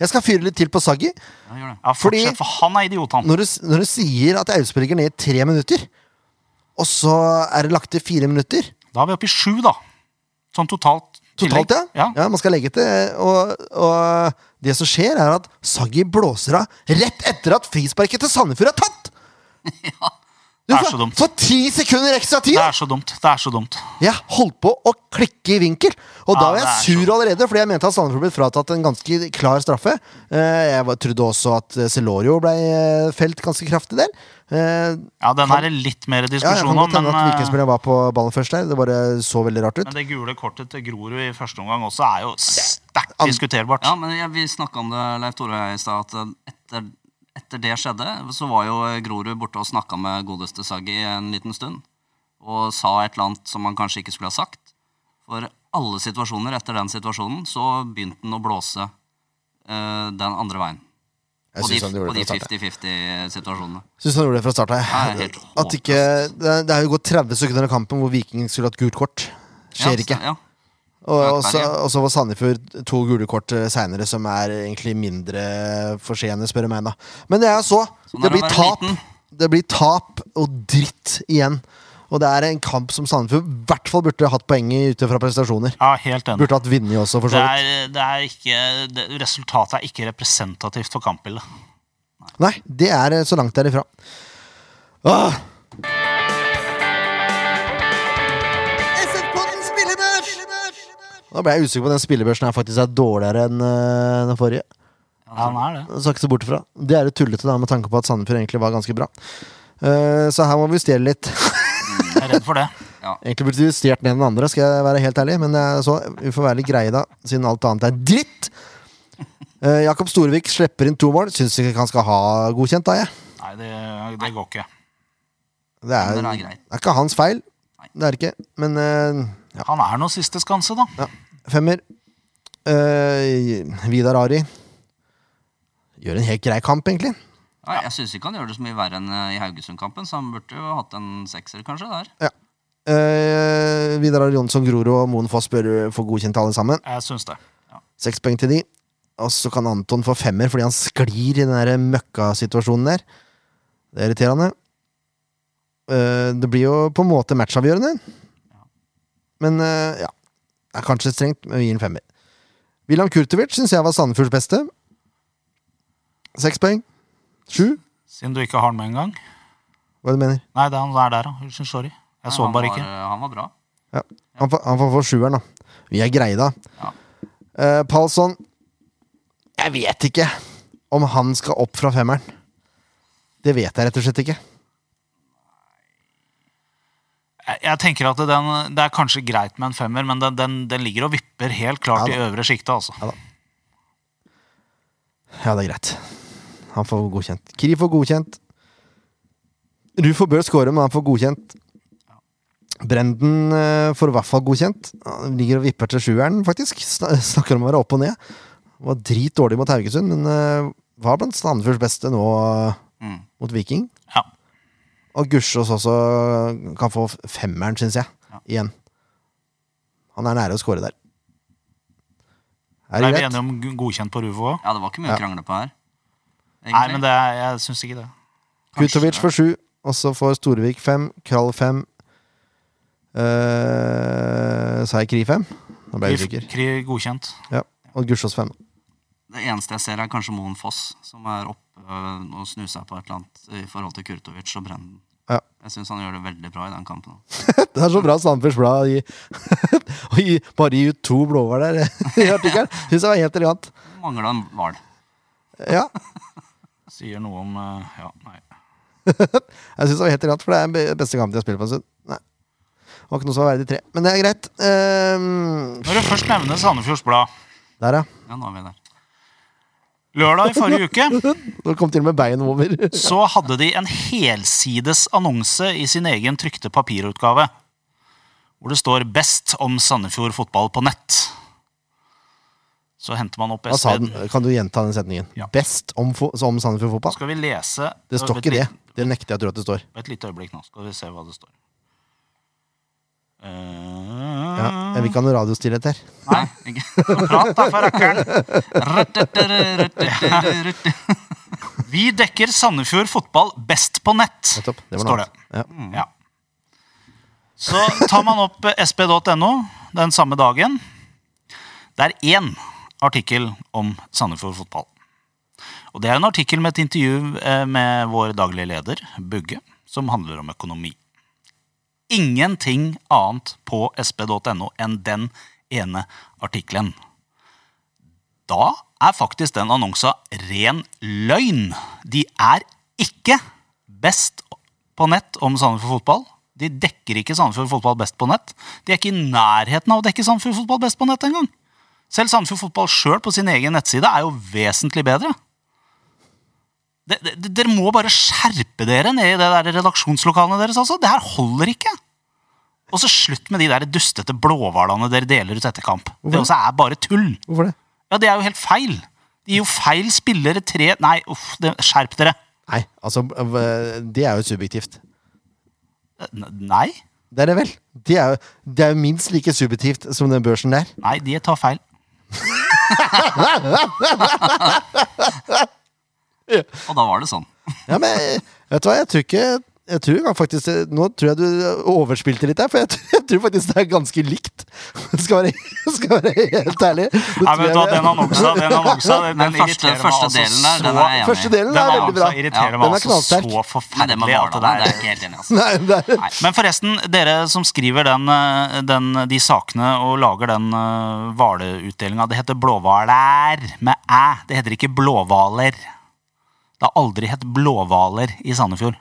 Jeg skal fyre litt til på Saggi. Ja. Ja, Fordi- for han er idiot, han. Når du, når du sier at Audun ligger ned i tre minutter, og så er det lagt til fire minutter Da er vi oppe i sju, da. Sånn totalt. Totalt, ja. ja. ja. Man skal legge til. Og, og det som skjer, er at Saggi blåser av rett etter at frisparket til Sandefjord er tatt! Du Det er får- så dumt. får ti sekunder ekstra tid! Det er så dumt. Det er så dumt. Jeg holdt på å klikke i vinkel. Og da Ja, var jeg er sur allerede, fordi jeg mente at Sandefjord ble fratatt en ganske klar straffe. Eh, Jeg trodde også at eh, Celorio ble eh, felt ganske kraftig der. Eh, Ja, den er det litt mer Ja, jeg diskusjon kan om, godt men, at Vikingspilleren var på ballen først der. Det bare så veldig rart ut. men det gule kortet til Grorud i første omgang også er jo sterkt diskuterbart. Ja, men jeg, Vi snakka om det, Leif Tore og jeg, i stad. At etter, etter det skjedde, så var jo Grorud borte og snakka med godeste Saggi en liten stund. Og sa et eller annet som han kanskje ikke skulle ha sagt. For alle situasjoner etter den situasjonen så begynte han å blåse eh, den andre veien. Jeg På de, han gjorde de det fra starten. 50-50-situasjonene. Synes han gjorde det fra starten. av. At ikke, det, er jo gått 30 sekunder av kampen hvor Viking skulle hatt gult kort. Skjer ikke. Ja, Og så var Sandefjord to gule kort seinere, som er egentlig mindre forseende, spør du meg. da Men det er så. Sånn det det blir tap. liten. Det blir tap og dritt igjen. Og det er en kamp som Sandefjord i hvert fall burde hatt poeng i ut fra prestasjoner. Ja, helt enig. Burde hatt vunnet også, for så vidt. er, det er ikke, det, resultatet er ikke representativt for kampbildet. Nei, det er eh, så langt derifra. Åh. Nå ble jeg usikker på om den spillebørsen her faktisk er dårligere enn øh, den forrige. Ja, den er det. Skal ikke se bort ifra. Det er jo tullete, da, med tanke på at Sandefjord egentlig var ganske bra. Eh, så her må vi justere litt. Jeg er redd for det. egentlig burde vi justert ned den andre, skal jeg være helt ærlig. Men det er så, vi får være litt greie, da, siden alt annet er dritt. Eh, Jakob Storevik slipper inn to mål. Syns ikke han skal ha godkjent, da, jeg. Nei, det, det går ikke. Det er, Men det er det er ikke hans feil. Det er det ikke. Men eh, ja. Han er nå siste skanse, da. Ja. Femmer. Uh, Vidar Ari gjør en helt grei kamp, egentlig. Ja, jeg syns ikke han gjør det så mye verre enn eh, i Haugesund-kampen, så han burde jo hatt en sekser, kanskje, der. Eh, Vidar Ari Jonsson, Grorud og Moen Foss bør få godkjent alle sammen. Jeg synes det. Ja. Seks poeng til de. Og så kan Anton få femmer fordi han sklir i den der møkkasituasjonen der. Det er irriterende. Eh, det blir jo på en måte matchavgjørende. Men eh, ja. Det er kanskje strengt, men vi gir en femmer. William Kurtovic syns jeg var Sandefjords beste. Seks poeng. Sju? Siden du ikke har den med engang. Hva er det du mener? Nei, det er han er der, da. Unnskyld, sorry. Jeg så han den bare ikke. eh, Han var bra. Ja. Han, får, han får få sjueren, da. Vi er greie, da. Ja. Uh, Palsson Jeg vet ikke om han skal opp fra femmeren. Det vet jeg rett og slett ikke. Jeg, tenker at den, Det er kanskje greit med en femmer, men den, den, den ligger og vipper helt klart Ja i øvre sjiktet. Altså. Ja, det er greit. Han får godkjent. Kri får godkjent. Rufo bør score, men han får godkjent. Brenden eh, får i hvert fall godkjent. Han ligger og vipper til sjueren, faktisk. Snakker om å være opp og ned. Var dritdårlig mot Haugesund, men eh, var blant Sandefjords beste nå Mm. mot Viking. Og Gussiås også kan få femmeren, syns jeg. Ja. Igjen. Han er nære å score der. Er det vi enige om godkjent på Ruvo òg? Ja, det var ikke mye Ja. å krangle på her. Nei, men det, er- jeg syns ikke det. Kutovic får sju, og så får Storevik fem, Krall fem. Uh, sa jeg Kri fem? Nå ble jeg usikker. Kri godkjent. Ja. Og Gussiås fem. Det eneste jeg ser, er kanskje Moen Foss, som er oppe øh, å snu seg på et eller annet i forhold til Kurtovic og Brennen. Ja. Jeg syns han gjør det veldig bra i den kampen. Det er så bra Sandefjords Blad å gi, gi, bare gi ut to blåhval der i artikkelen. Syns jeg var helt elegant. Mangla en hval. Ja, Sier noe om eh, Ja, nei. jeg synes det var helt elegant, for det er den beste kampen jeg har spilt på en stund. Nei. Det var ikke noe som var verdig tre. Men det er greit. Um... Når du først nevner Sandefjords Blad der, ja. Ja, nå er vi der. Lørdag i forrige uke Nå kom til og med bein over. så hadde de en helsides annonse i sin egen trykte papirutgave. Hvor det står 'Best om Sandefjord fotball på nett'. Så henter man opp Hva sa den? Kan du gjenta den setningen? Ja. Best om, fo om Sandefjord fotball? Skal vi lese Det står ikke det. Det nekter jeg å tro at det står. Et lite øyeblikk nå, skal vi se hva det står. Ja, vil ikke ha noe radiostillhet her. Nei, ikke. Prat da, for rakkeren! Vi dekker Sandefjord fotball best på nett, står det. Ja. Ja. Så tar man opp eh, sp.no den samme dagen. Det er én artikkel om Sandefjord fotball. Og Det er en artikkel med et intervju eh, med vår daglige leder, Bugge, som handler om økonomi. Ingenting annet på sp.no enn den ene artikkelen. Da er faktisk den annonsa ren løgn. De er ikke best på nett om Sandefjord fotball. De dekker ikke Sandefjord fotball best på nett. De er ikke i nærheten av å dekke Sandefjord fotball best på nett engang. Selv Sandefjord fotball sjøl på sin egen nettside er jo vesentlig bedre. Det, de, dere må bare skjerpe dere ned i det der redaksjonslokalene deres. altså. Det her holder ikke. Og så slutt med de der dustete blåhvalene dere deler ut etter kamp. Det også er bare tull. Hvorfor det? Ja, det er jo helt feil. De gir jo feil spillere tre Nei, uff, det, skjerp dere. Nei, altså Det er jo subjektivt. Nei. Det er det vel? Det er jo, det er jo minst like subjektivt som den børsen der. Nei, de tar feil. Og da var det sånn. Ja, men vet du hva, jeg tror ikke jeg tror faktisk, Nå tror jeg du overspilte litt der, for jeg, tror- jeg tror faktisk det er ganske likt. Skal være, skal være helt ærlig. Det Nei, tror du Den annonsa, den annonsa den, Den den første, første altså delen der, den er jeg enig Første delen Den er veldig bra. irriterer meg den er altså knallsterk. så Men forferdelig at det er ikke helt enig. Altså. Nei, det Men forresten, dere som skriver den, eh, den, de sakene og lager den uh, hvalutdelinga, det heter blåhvaler med æ. Det heter ikke blåhvaler. Det har aldri hett blåhvaler i Sandefjord.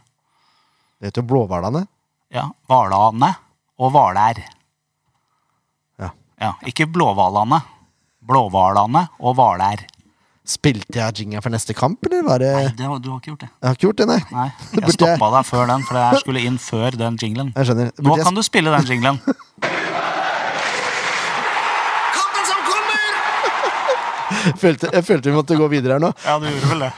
det heter jo Blåhvalene. Ja, Hvalane og hvaler. Ja. Ja, ikke blåhvalene. Blåhvalene og hvaler. Spilte jeg jinga for neste kamp, eller var det Nei, det har, du har ikke gjort det. Jeg har ikke gjort det, nei. Nei, jeg stoppa deg før den, for jeg skulle inn før den jinglen. Jeg skjønner. Nå jeg kan du spille den jinglen. Kampen som kommer! følte, jeg følte vi måtte gå videre her nå. Ja, du gjorde vel det.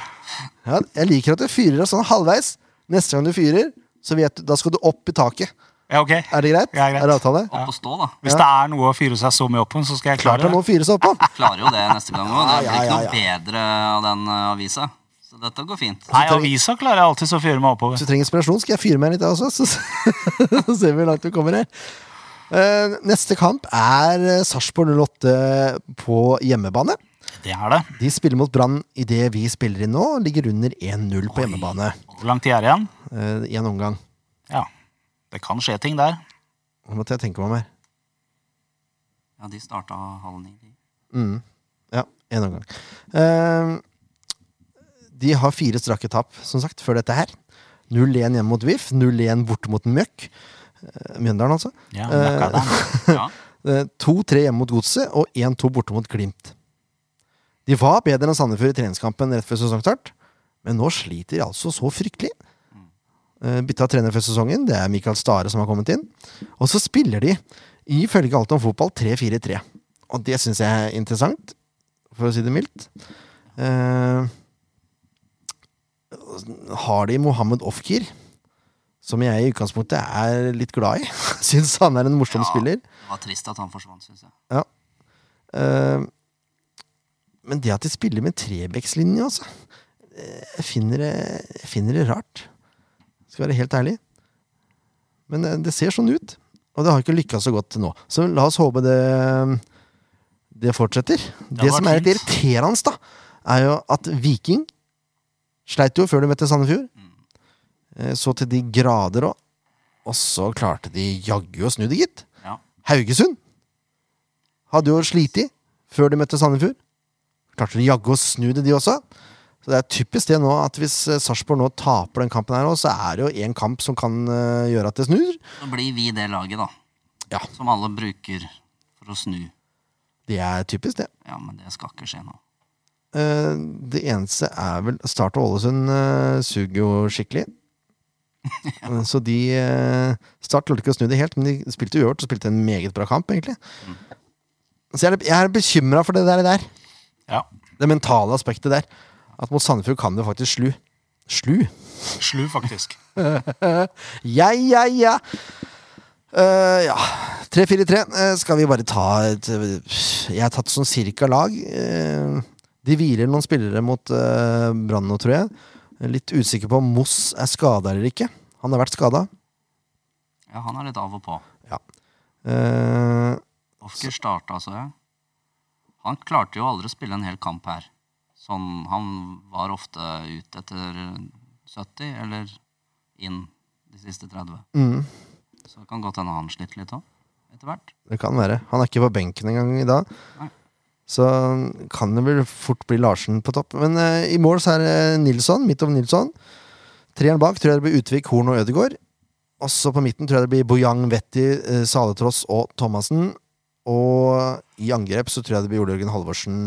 Ja, jeg liker at du fyrer av sånn halvveis. Neste gang du fyrer, så vet du, da skal du opp i taket. Ja, ok. Er det greit? Ja, greit. Er det avtale? Opp og stå, da. Hvis det er noe å fyre seg så mye opp på, så skal jeg Klart klare det å fyre seg opp på. Klarer jo det neste gang òg. Det Ja, blir ja, ikke noe bedre av den eh, avisa. Så dette går fint. Nei, avisa klarer jeg alltid å fyre meg oppover. Hvis du trenger inspirasjon, skal jeg fyre meg litt, jeg også. Så, så ser vi hvor langt vi kommer her. Eh, neste kamp er eh, Sarpsborg 08 på hjemmebane. Det er det. De spiller mot Brann det vi spiller inn nå. Ligger under 1-0 på hjemmebane. Hvor lang tid er det igjen? eh, I en omgang. Ja, det kan skje ting der. Nå måtte jeg tenke meg om her. Ja, de starta halv ni. Mm. Ja, en omgang. Eh, de har fire strake tap, som sagt, før dette her. 0-1 hjemme mot VIF, 0-1 borte mot Mjøk. Eh, Mjøndalen, altså. Ja, Eh. Ja. Eh, 2-3 hjemme mot Godset og 1-2 borte mot Glimt. De var bedre enn Sandefjord i treningskampen rett før sesongstart, men nå sliter de altså så fryktelig. Uh, Bytta trener før sesongen, det er Mikael Stare som har kommet inn. Og så spiller de, ifølge Alt om fotball, 3-4-3. Og det syns jeg er interessant, for å si det mildt. Eh, har de Mohammed Ofkir, som jeg i utgangspunktet er litt glad i. Syns han er en morsom Ja. spiller. Det var trist at han forsvant, syns jeg. Ja. Eh, men det at de spiller med trebekslinje, altså jeg finner, det, jeg finner det rart. Skal være helt ærlig. Men eh, det ser sånn ut. Og det har ikke lykkes så godt til nå. Så la oss håpe det, det fortsetter. Det, det som er litt irriterende, da, er jo at Viking Sleit jo før de møtte Sandefjord. Eh, Så til de grader òg. Og så klarte de jaggu å snu det, gitt. Ja. Haugesund hadde jo slitt før de møtte Sandefjord. Klarte de jaggu å snu det, de også. Så det er typisk det nå at hvis eh, Sarpsborg nå taper den kampen her, også, så er det jo én kamp som kan eh, gjøre at det snur. Så blir vi det laget, da. Ja. Som alle bruker for å snu. Det er typisk, det. Ja, men det skal ikke skje nå. Eh, det eneste er vel Start og Ålesund suger jo skikkelig. Eh, Så de Start klarte ikke å snu det helt, men de spilte uavgjort og spilte en meget bra kamp, egentlig. Så jeg er, jeg er bekymra for det der, der. Ja. Det mentale aspektet der. At mot Sandefjord kan det faktisk slu. Slu? Slu, faktisk. Ja, ja, ja. Uh, ja. 3-4-3. Uh, skal vi bare ta et eh, Jeg har tatt sånn cirka lag. Uh, de hviler noen spillere mot uh, Brann nå, tror jeg. Litt usikker på om Moss er skada eller ikke. Han har vært skada. Ja, han er litt av og på. Uh, Ofker starta, så jeg. Han klarte jo aldri å spille en hel kamp her. Sånn, han var ofte ut etter 70, eller inn de siste 30. mm, Så det kan godt hende han sliter litt òg, etter hvert. det kan være. Han er ikke på benken engang i dag. Nei. Så kan det vel fort bli Larsen på topp. Men uh, i mål så er det Nilsson, midt over Nilsson. Treeren bak tror jeg det blir Utvik, Horn og Ødegaard. Også på midten tror jeg det blir Bojang, Vetti, eh, Saletross og Thomassen. Og i angrep så tror jeg det blir Ole Jørgen Halvorsen.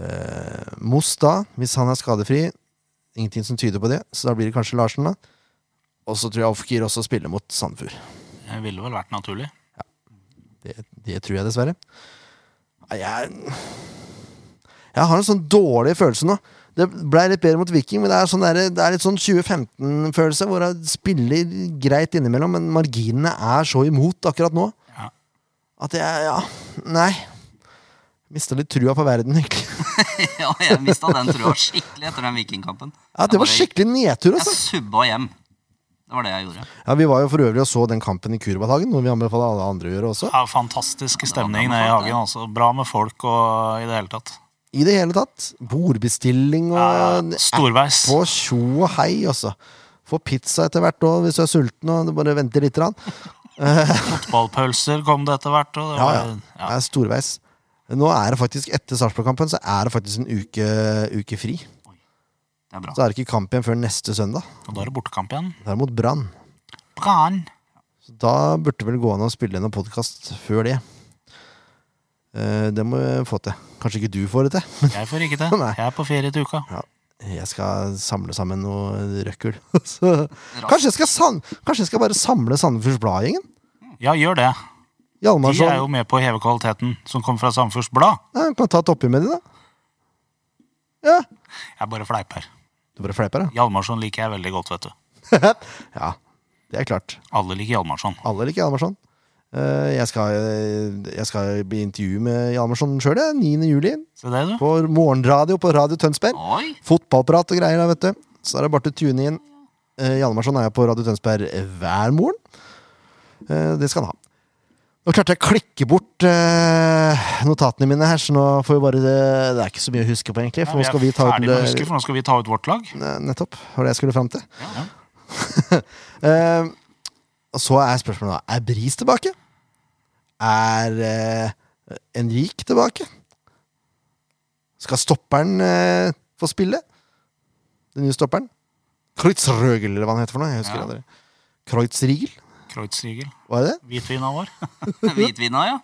Eh, Moss da, hvis han er skadefri. Ingenting som tyder på det, så da blir det kanskje Larsen, da. Og så tror jeg Ofkir også spiller mot Sandefjord. Det ville vel vært naturlig. Det, det tror jeg dessverre. Jeg, jeg har en sånn dårlig følelse nå. Det ble litt bedre mot Viking, men det er, sånn der, det er litt sånn 2015-følelse, hvor jeg spiller greit innimellom, men marginene er så imot akkurat nå. At jeg Ja, nei. Mista litt trua på verden, egentlig. ja, jeg mista den trua skikkelig etter den Vikingkampen. Ja, Det var skikkelig nedtur, altså. Jeg subba hjem. Det var det jeg gjorde. Ja, Vi var jo for øvrig og så den kampen i Kurbadhagen, noe vi anbefaler alle andre å gjøre også. Ja, fantastisk stemning nede i hagen. Altså. Bra med folk og i det hele tatt. I det hele tatt. Bordbestilling og Ja, storveis. på tjo og hei, altså. Få pizza etter hvert òg, hvis du er sulten og du bare venter litt. Fotballpølser kom det etter hvert. Og det Ja, var, ja. Det er storveis. Nå er det faktisk, etter Sarpsborg-kampen, så er det faktisk en uke, uke fri. Det er bra. Så er det ikke kamp igjen før neste søndag. og da er det bortekamp igjen. Det er mot Brann. Brann. Da burde det vel gå an å spille inn en podkast før det. Eh, Det må vi få til. Kanskje ikke du får det til, Jeg får ikke det. Jeg er på ferie til uka. Jeg skal samle sammen noe røkkel. Kanskje, jeg skal kanskje jeg skal bare samle Sandefjords Blad-gjengen? Ja, gjør det. De er jo med på å heve kvaliteten som kommer fra Sandefjords Blad. ja, Kan ta et oppgjør med de, da. Ja. Jeg bare fleiper. Du bare fleiper, ja? Hjalmarsson liker jeg veldig godt, vet du. Ja, det er klart. Alle liker Hjalmarsson. Alle liker Hjalmarsson. Eh, Jeg skal, jeg skal bli intervju med Hjalmarsson sjøl, 9. juli. Det. På morgenradio på Radio Tønsberg. Oi! Fotballprat og greier, da, vet du. Så er det bare til å tune inn. Eh, Hjalmarsson er jo på Radio Tønsberg hver morgen. Eh, Det skal han ha. Nå klarte jeg å klikke bort eh, notatene mine her, så nå får vi bare Det, det er ikke så mye å huske på, egentlig. For Ja, nå skal vi ta ut huske, for nå skal vi ta ut vårt lag. Nettopp. Det var det jeg skulle fram til. Ja. Eh, og så er spørsmålet da Er Bris tilbake? Er eh, Enrik tilbake? Skal stopperen eh, få spille? Den nye stopperen? Kreutzrøgel, eller hva han heter for noe. Jeg husker Ja. aldri. Kreutzriegel? Kreutzriegel. Var det det? Hvitvina vår. Hvitvina, ja.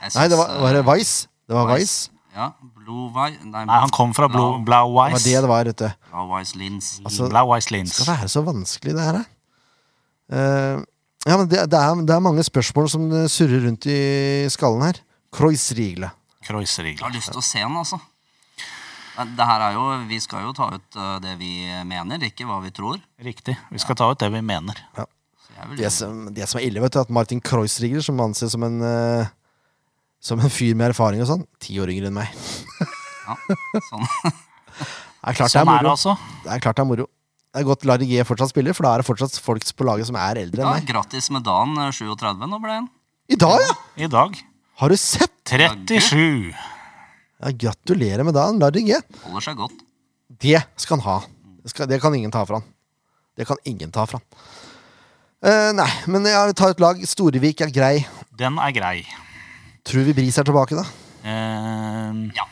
Synes, Nei, det var, var det eh, Weiss. Det var Weiss. Ja, Blue Weiss Nei, Nei, han kom fra Blau, Blau Det var Weiss. det det var, vet du. Blau Weiss Lins. Altså, Blau Weiss Det Lins. skal være så vanskelig, det her. da. Eh, ja, men det, det, er, det er mange spørsmål som surrer rundt i skallen her. Kreuzrigle Jeg Kreutzriegel. har lyst til å se den, altså. Det her er jo, Vi skal jo ta ut eh, det vi mener, ikke hva vi tror. Riktig. Vi skal ta ut det vi mener. Ja. vil, Det som, det som er ille, vet du, at Martin Kreuzrigle som anses som en uh, Som en fyr med erfaring og sånn, ti år yngre enn meg. ja, sånn. Det er klart det er moro. er det altså. Det er klart det er moro. Det er godt Larry G fortsatt spiller, for da er det fortsatt folk på laget som er eldre ja, enn meg. Grattis med dagen, eh, 37 nå ble han. I dag, ja! I dag Har du sett? 37. Ja, gratulerer med dagen, Larry G. Holder seg godt. Det skal han ha. Det, skal, det kan ingen ta fra han. Det kan ingen ta fra han. Uh, nei, men jeg tar et lag. Storevik er grei. Den er grei. Tror vi Bris er tilbake, da? Uh, Ja.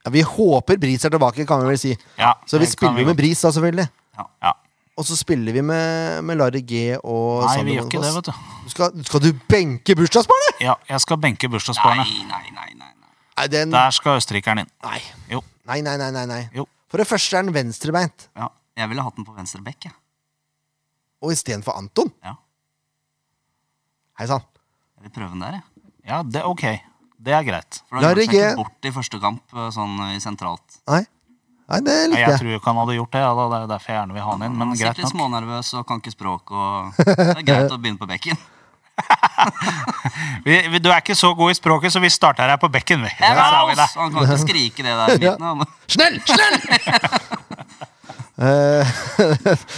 Ja, Vi håper Bris er tilbake, kan vi vel si. ja, Så vi spiller jo med. Bris, da, selvfølgelig. Ja. Og så spiller vi med, med Larry G og Nei, vi gjør ikke det, vet du. Skal, skal du benke bursdagsbarnet?! Ja, jeg skal benke bursdagsbarnet. nei, nei. nei, nei. Nei, den Der skal østerrikeren inn. Nei. Jo. Nei, nei, nei, nei, nei. Jo. For det første er den venstrebeint. Ja, jeg ville hatt den på venstre bekk, jeg. Og istedenfor Anton. Ja. Hei sann. Jeg vil prøve den der, jeg. Ja, det ok. Det er greit. For da gjør seg ikke bort i første kamp, eh, sånn i sentralt. Nei. Nei, det liker jeg jeg. tror ikke han hadde gjort det. Ja, da. Det er derfor jeg gjerne vil ha han inn. Men greit nok. litt smånervøs og kan ikke språk, og det er greit å begynne på bekken. Vi, vi, du er ikke så god i språket, så vi starter her på bekken. Vi. Ja, vi Han kan ikke skrike det der Ja. Snell! Snell! Eh,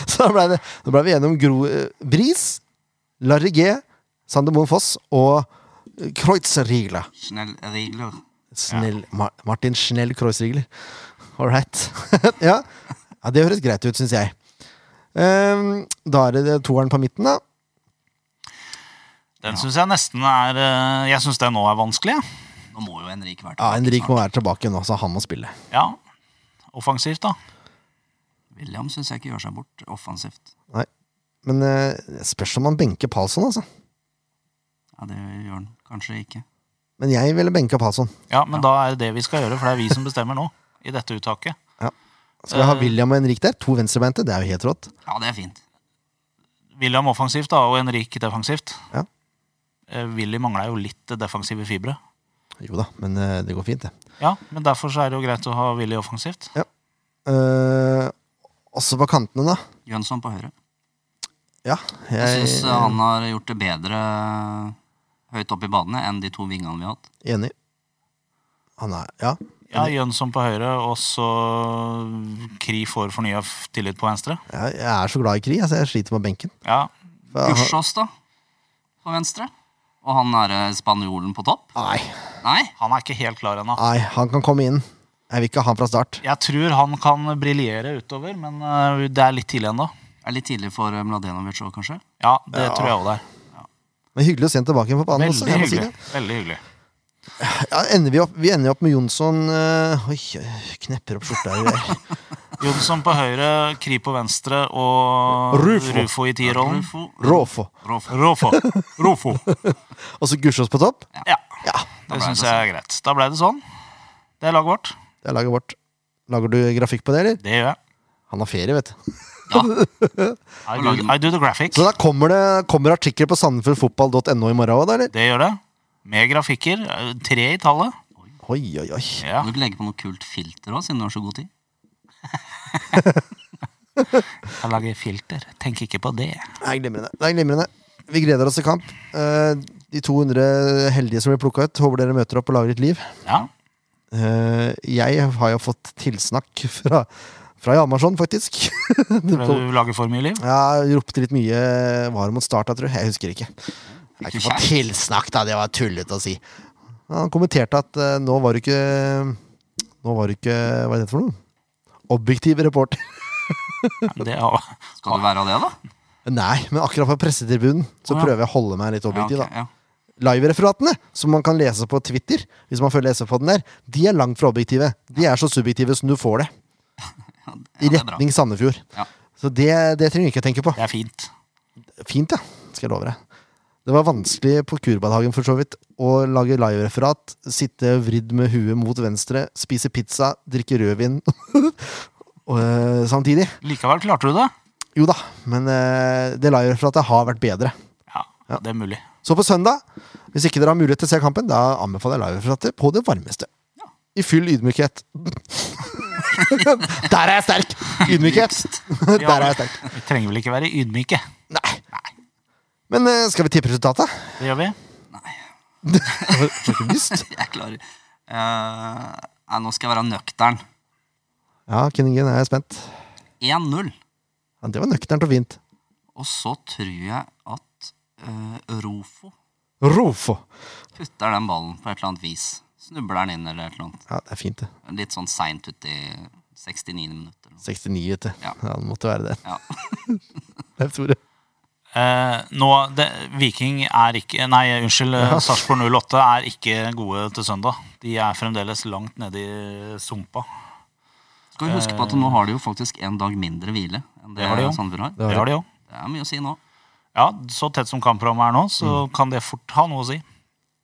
så da ble, det, da ble vi gjennom Gro eh, Bris, Larry G, Sander Moen Foss og Kreuzrigler. Snell Rigler. Snell, Ma Martin Schnell Kreuzrigler. All right. ja. ja, det høres greit ut, syns jeg. Um, da er det toeren på midten, da. Den syns jeg nesten er eh, Jeg syns den nå er vanskelig. Nå må jo Henrik være tilbake. Ja, Henrik må være tilbake nå, så han må spille. Ja. Offensivt, da. William syns jeg ikke gjør seg bort offensivt. Nei. Men eh, det spørs om han benker Palsson, altså. Ja, Det gjør han kanskje ikke. Men jeg ville benka Palsson. Ja, Men da er det det vi skal gjøre, for det er vi som bestemmer nå. I dette uttaket. Skal vi ha Eh. William og Henrik der? To venstrebeinte? Det er jo helt rått. Ja, det er fint. William offensivt da, og Henrik defensivt. Ja. Eh, Willy mangler jo litt defensive fibre. Jo da, men eh, det går fint, det. Ja, men derfor så er det jo greit å ha Willy offensivt. Eh, også på kantene, da. Jønsson på høyre. Ja, Jeg jeg syns han har gjort det bedre høyt opp i badene enn de to vingene vi har hatt. enig. Han er Ja. Ja, Jønsson på høyre, og så Kri får fornya tillit på venstre. Jeg, jeg er så glad i Kri, altså jeg sliter med benken. Ja, Gussiås, da. På venstre. Og han er spanjolen på topp. Nei, Nei. Han er ikke helt klar ennå. nei, han kan komme inn. Jeg vil ikke ha han fra start. Jeg tror han kan briljere utover, men eh, det er litt tidlig ennå. Er litt tidlig for eh, Mladenovic òg, kanskje. Ja, det Ja. tror jeg òg det er. Men hyggelig å se ham tilbake på banen. Veldig også, hyggelig. si. Veldig hyggelig. Ja, ender vi, opp, vi ender opp med Jonsson øh, Oi, knepper opp skjorta her. Jonsson på høyre, Kri på venstre og Rufo. Rufo i tierrollen. Rofo. Rofo. Og så Gussiås på topp. Ja, Ja, det syns jeg er greit. Da ble det sånn. Det er laget vårt. det er laget vårt. Lager du grafikk på det, eller? Det gjør jeg. Han har ferie, vet du. I do, I do the graphics. Så da kommer det kommer artikler på sandefjordfotball.no i morgen òg, da, eller? Det gjør det. Med grafikker. Tre i tallet. Oi, oi, oi. Ja. Kan du ikke legge på noe kult filter òg, siden du har så god tid? Jeg lager filter. Tenk ikke på det. Det er glimrende. Det er glimrende. Vi gleder oss til kamp. Eh, De 200 heldige som blir plukka ut, håper dere møter opp og lager et liv. Ja. Eh, Jeg har jo fått tilsnakk fra, fra Hjalmarsson, faktisk. Fordi du lager for mye liv. Ja, ropte litt mye Var det mot starta, tror jeg? Jeg husker ikke. Jeg har ikke fått tilsnakk, da. Det var tullete å si. Han kommenterte at uh, nå var du ikke Nå var du ikke Hva er det for noe? Objektiv reporter. Det Skal du være av det, da? Nei, men akkurat på pressetribunen så oh, ja. prøver jeg å holde meg litt objektiv. ja, okay, da ja. Live-referatene, som man kan lese på Twitter, hvis man føler lese på den der, de er langt fra objektive. De er så subjektive som du får det. I det retning Sandefjord. Ja. Så det, det trenger du ikke å tenke på. det er fint. Fint, ja. Skal jeg love deg. Det var vanskelig på Kurbadhagen for så vidt å lage live-referat, sitte vridd med huet mot venstre, spise pizza, drikke rødvin og, eh, samtidig. Likevel klarte du det. Jo da, men eh, det live-referatet har vært bedre. Ja, det er mulig. Så på søndag, hvis ikke dere har mulighet til å se kampen, da anbefaler jeg live-referatet på det varmeste. I full ydmykhet. Der er jeg sterk! Ydmykhet. Der er jeg sterk. Vi trenger vel ikke være ydmyke. Nei. Men eh, skal vi tippe resultatet? Det gjør vi. Har du ikke lyst? Jeg klarer Eh, Nei, nå skal jeg være nøktern. Ja, Kinningen, jeg er spent. 1-0. Ja, det var nøkternt og fint. Og så tror jeg at eh, Rofo Rofo. putter den ballen på et eller annet vis. Snubler den inn eller et eller annet. Ja, det er fint, det. Litt sånn seint uti 69 minutter. 69, vet du. Ja. Ja, det måtte være det. Ja. tror Tore. Eh, nå, det, Viking er ikke Nei, unnskyld. Ja. Sarpsborg 08 er ikke gode til søndag. De er fremdeles langt nede i sumpa. Skal vi huske på at nå har de jo faktisk en dag mindre hvile enn det, Det har de jo. Sandefjord har. Det har de jo. Det er mye å si nå. Ja, så tett som kampprogrammet er nå, så kan det fort ha noe å si.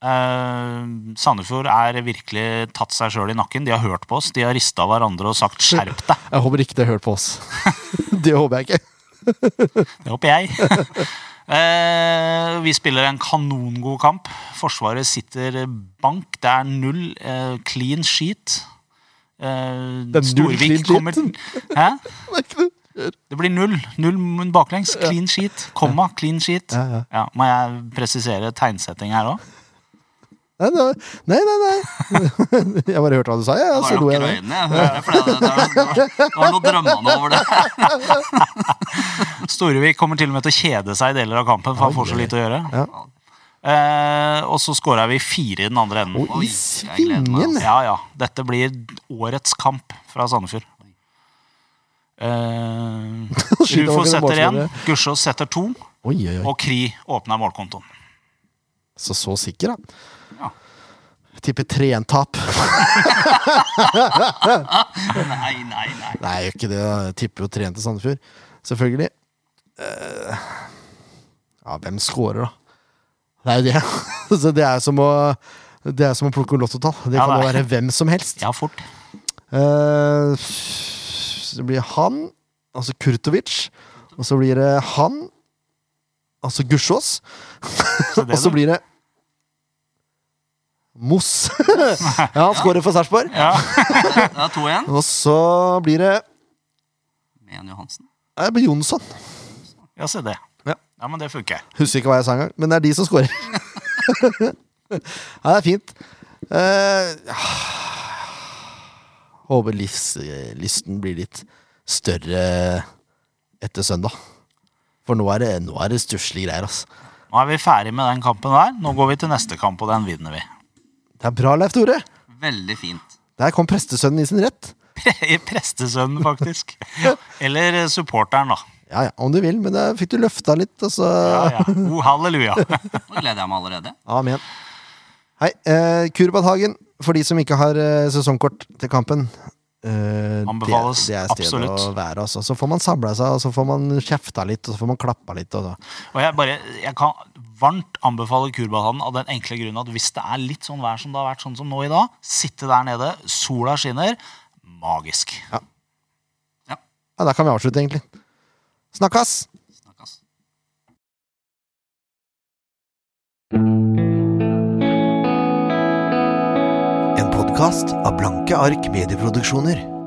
Eh, Sandefjord er virkelig tatt seg sjøl i nakken. De har hørt på oss. De har rista hverandre og sagt 'skjerp deg'. Jeg håper ikke de har hørt på oss. det håper jeg ikke. Det håper jeg. Eh, vi spiller en kanongod kamp. Forsvaret sitter bank. Det er null eh, clean sheet. Eh, Det er null clean kommer Hæ? Det blir null. Null baklengs. Clean sheet. Komma. Clean sheet. Ja, ja. må jeg presisere tegnsetting her òg? Nei, nei, nei. Jeg bare hørte hva du sa, ja, Jeg ja, bare lukker øynene. Jeg hører det, det, var- noe drømmende over det. Storevik kommer til og med til å kjede seg i deler av kampen, for han får så lite å gjøre. Ja. Eh, og så scora vi fire i den andre enden. Og i svingen! altså. Ja, ja. Dette blir årets kamp fra Sandefjord. Eh, Rufo setter én. Gussiås setter to, Oi, oi, oi. og Kri åpner målkontoen. Så så sikker, da. Jeg tipper 3-1-tap. Nei, nei, nei. Nei, jeg gjør ikke det. Jeg tipper jo 3-1 til Sandefjord. Selvfølgelig. Eh, ja, hvem scorer, da? Det er jo det. Så det er som å det er som å plukke lottotall. Det kan jo være hvem som helst. Ja, fort. Eh, så det blir han, altså Kurtovic. Og så blir det han, altså Gussiås. Og så blir det Moss. ja, han skårer for Sarpsborg. ja. Det er 2-1. Og så blir det Men Johansen. Nei, det blir Jonsson. ja, se det. Ja. Ja, men det funker. Husker ikke hva jeg sa engang, men det er de som scorer. ja, det er fint. Eh, håper livslysten blir litt større etter søndag. For nå er det, nå er det stusslige greier, altså. Nå er vi ferdig med den kampen der. Nå går vi til neste kamp, og den vinner vi. Det er bra, Leif Tore. Veldig fint. Der kom prestesønnen i sin rett. Prestesønnen, faktisk. Eller supporteren, da. Ja, ja, om du vil, men da fikk du løfta litt, Altså. Ja, ja. Oh, halleluja. Nå gleder jeg meg allerede. Amen. Hei, eh, Kurbadhagen, for de som ikke har eh, sesongkort til kampen. eh, Anbefales det, det er stedet absolutt. å være. Altså. Så får man samla seg, og så får man kjefta litt, og så får man klappa litt. Og. Og jeg, bare, jeg kan varmt anbefale Kurbadhallen av den enkle grunn at hvis det er litt sånn vær som det har vært sånn som nå i dag, sitte der nede, sola skinner, magisk. Ja, Da kan vi avslutte, egentlig. Snakkes! Snakkes. En podkast av Blanke ark medieproduksjoner.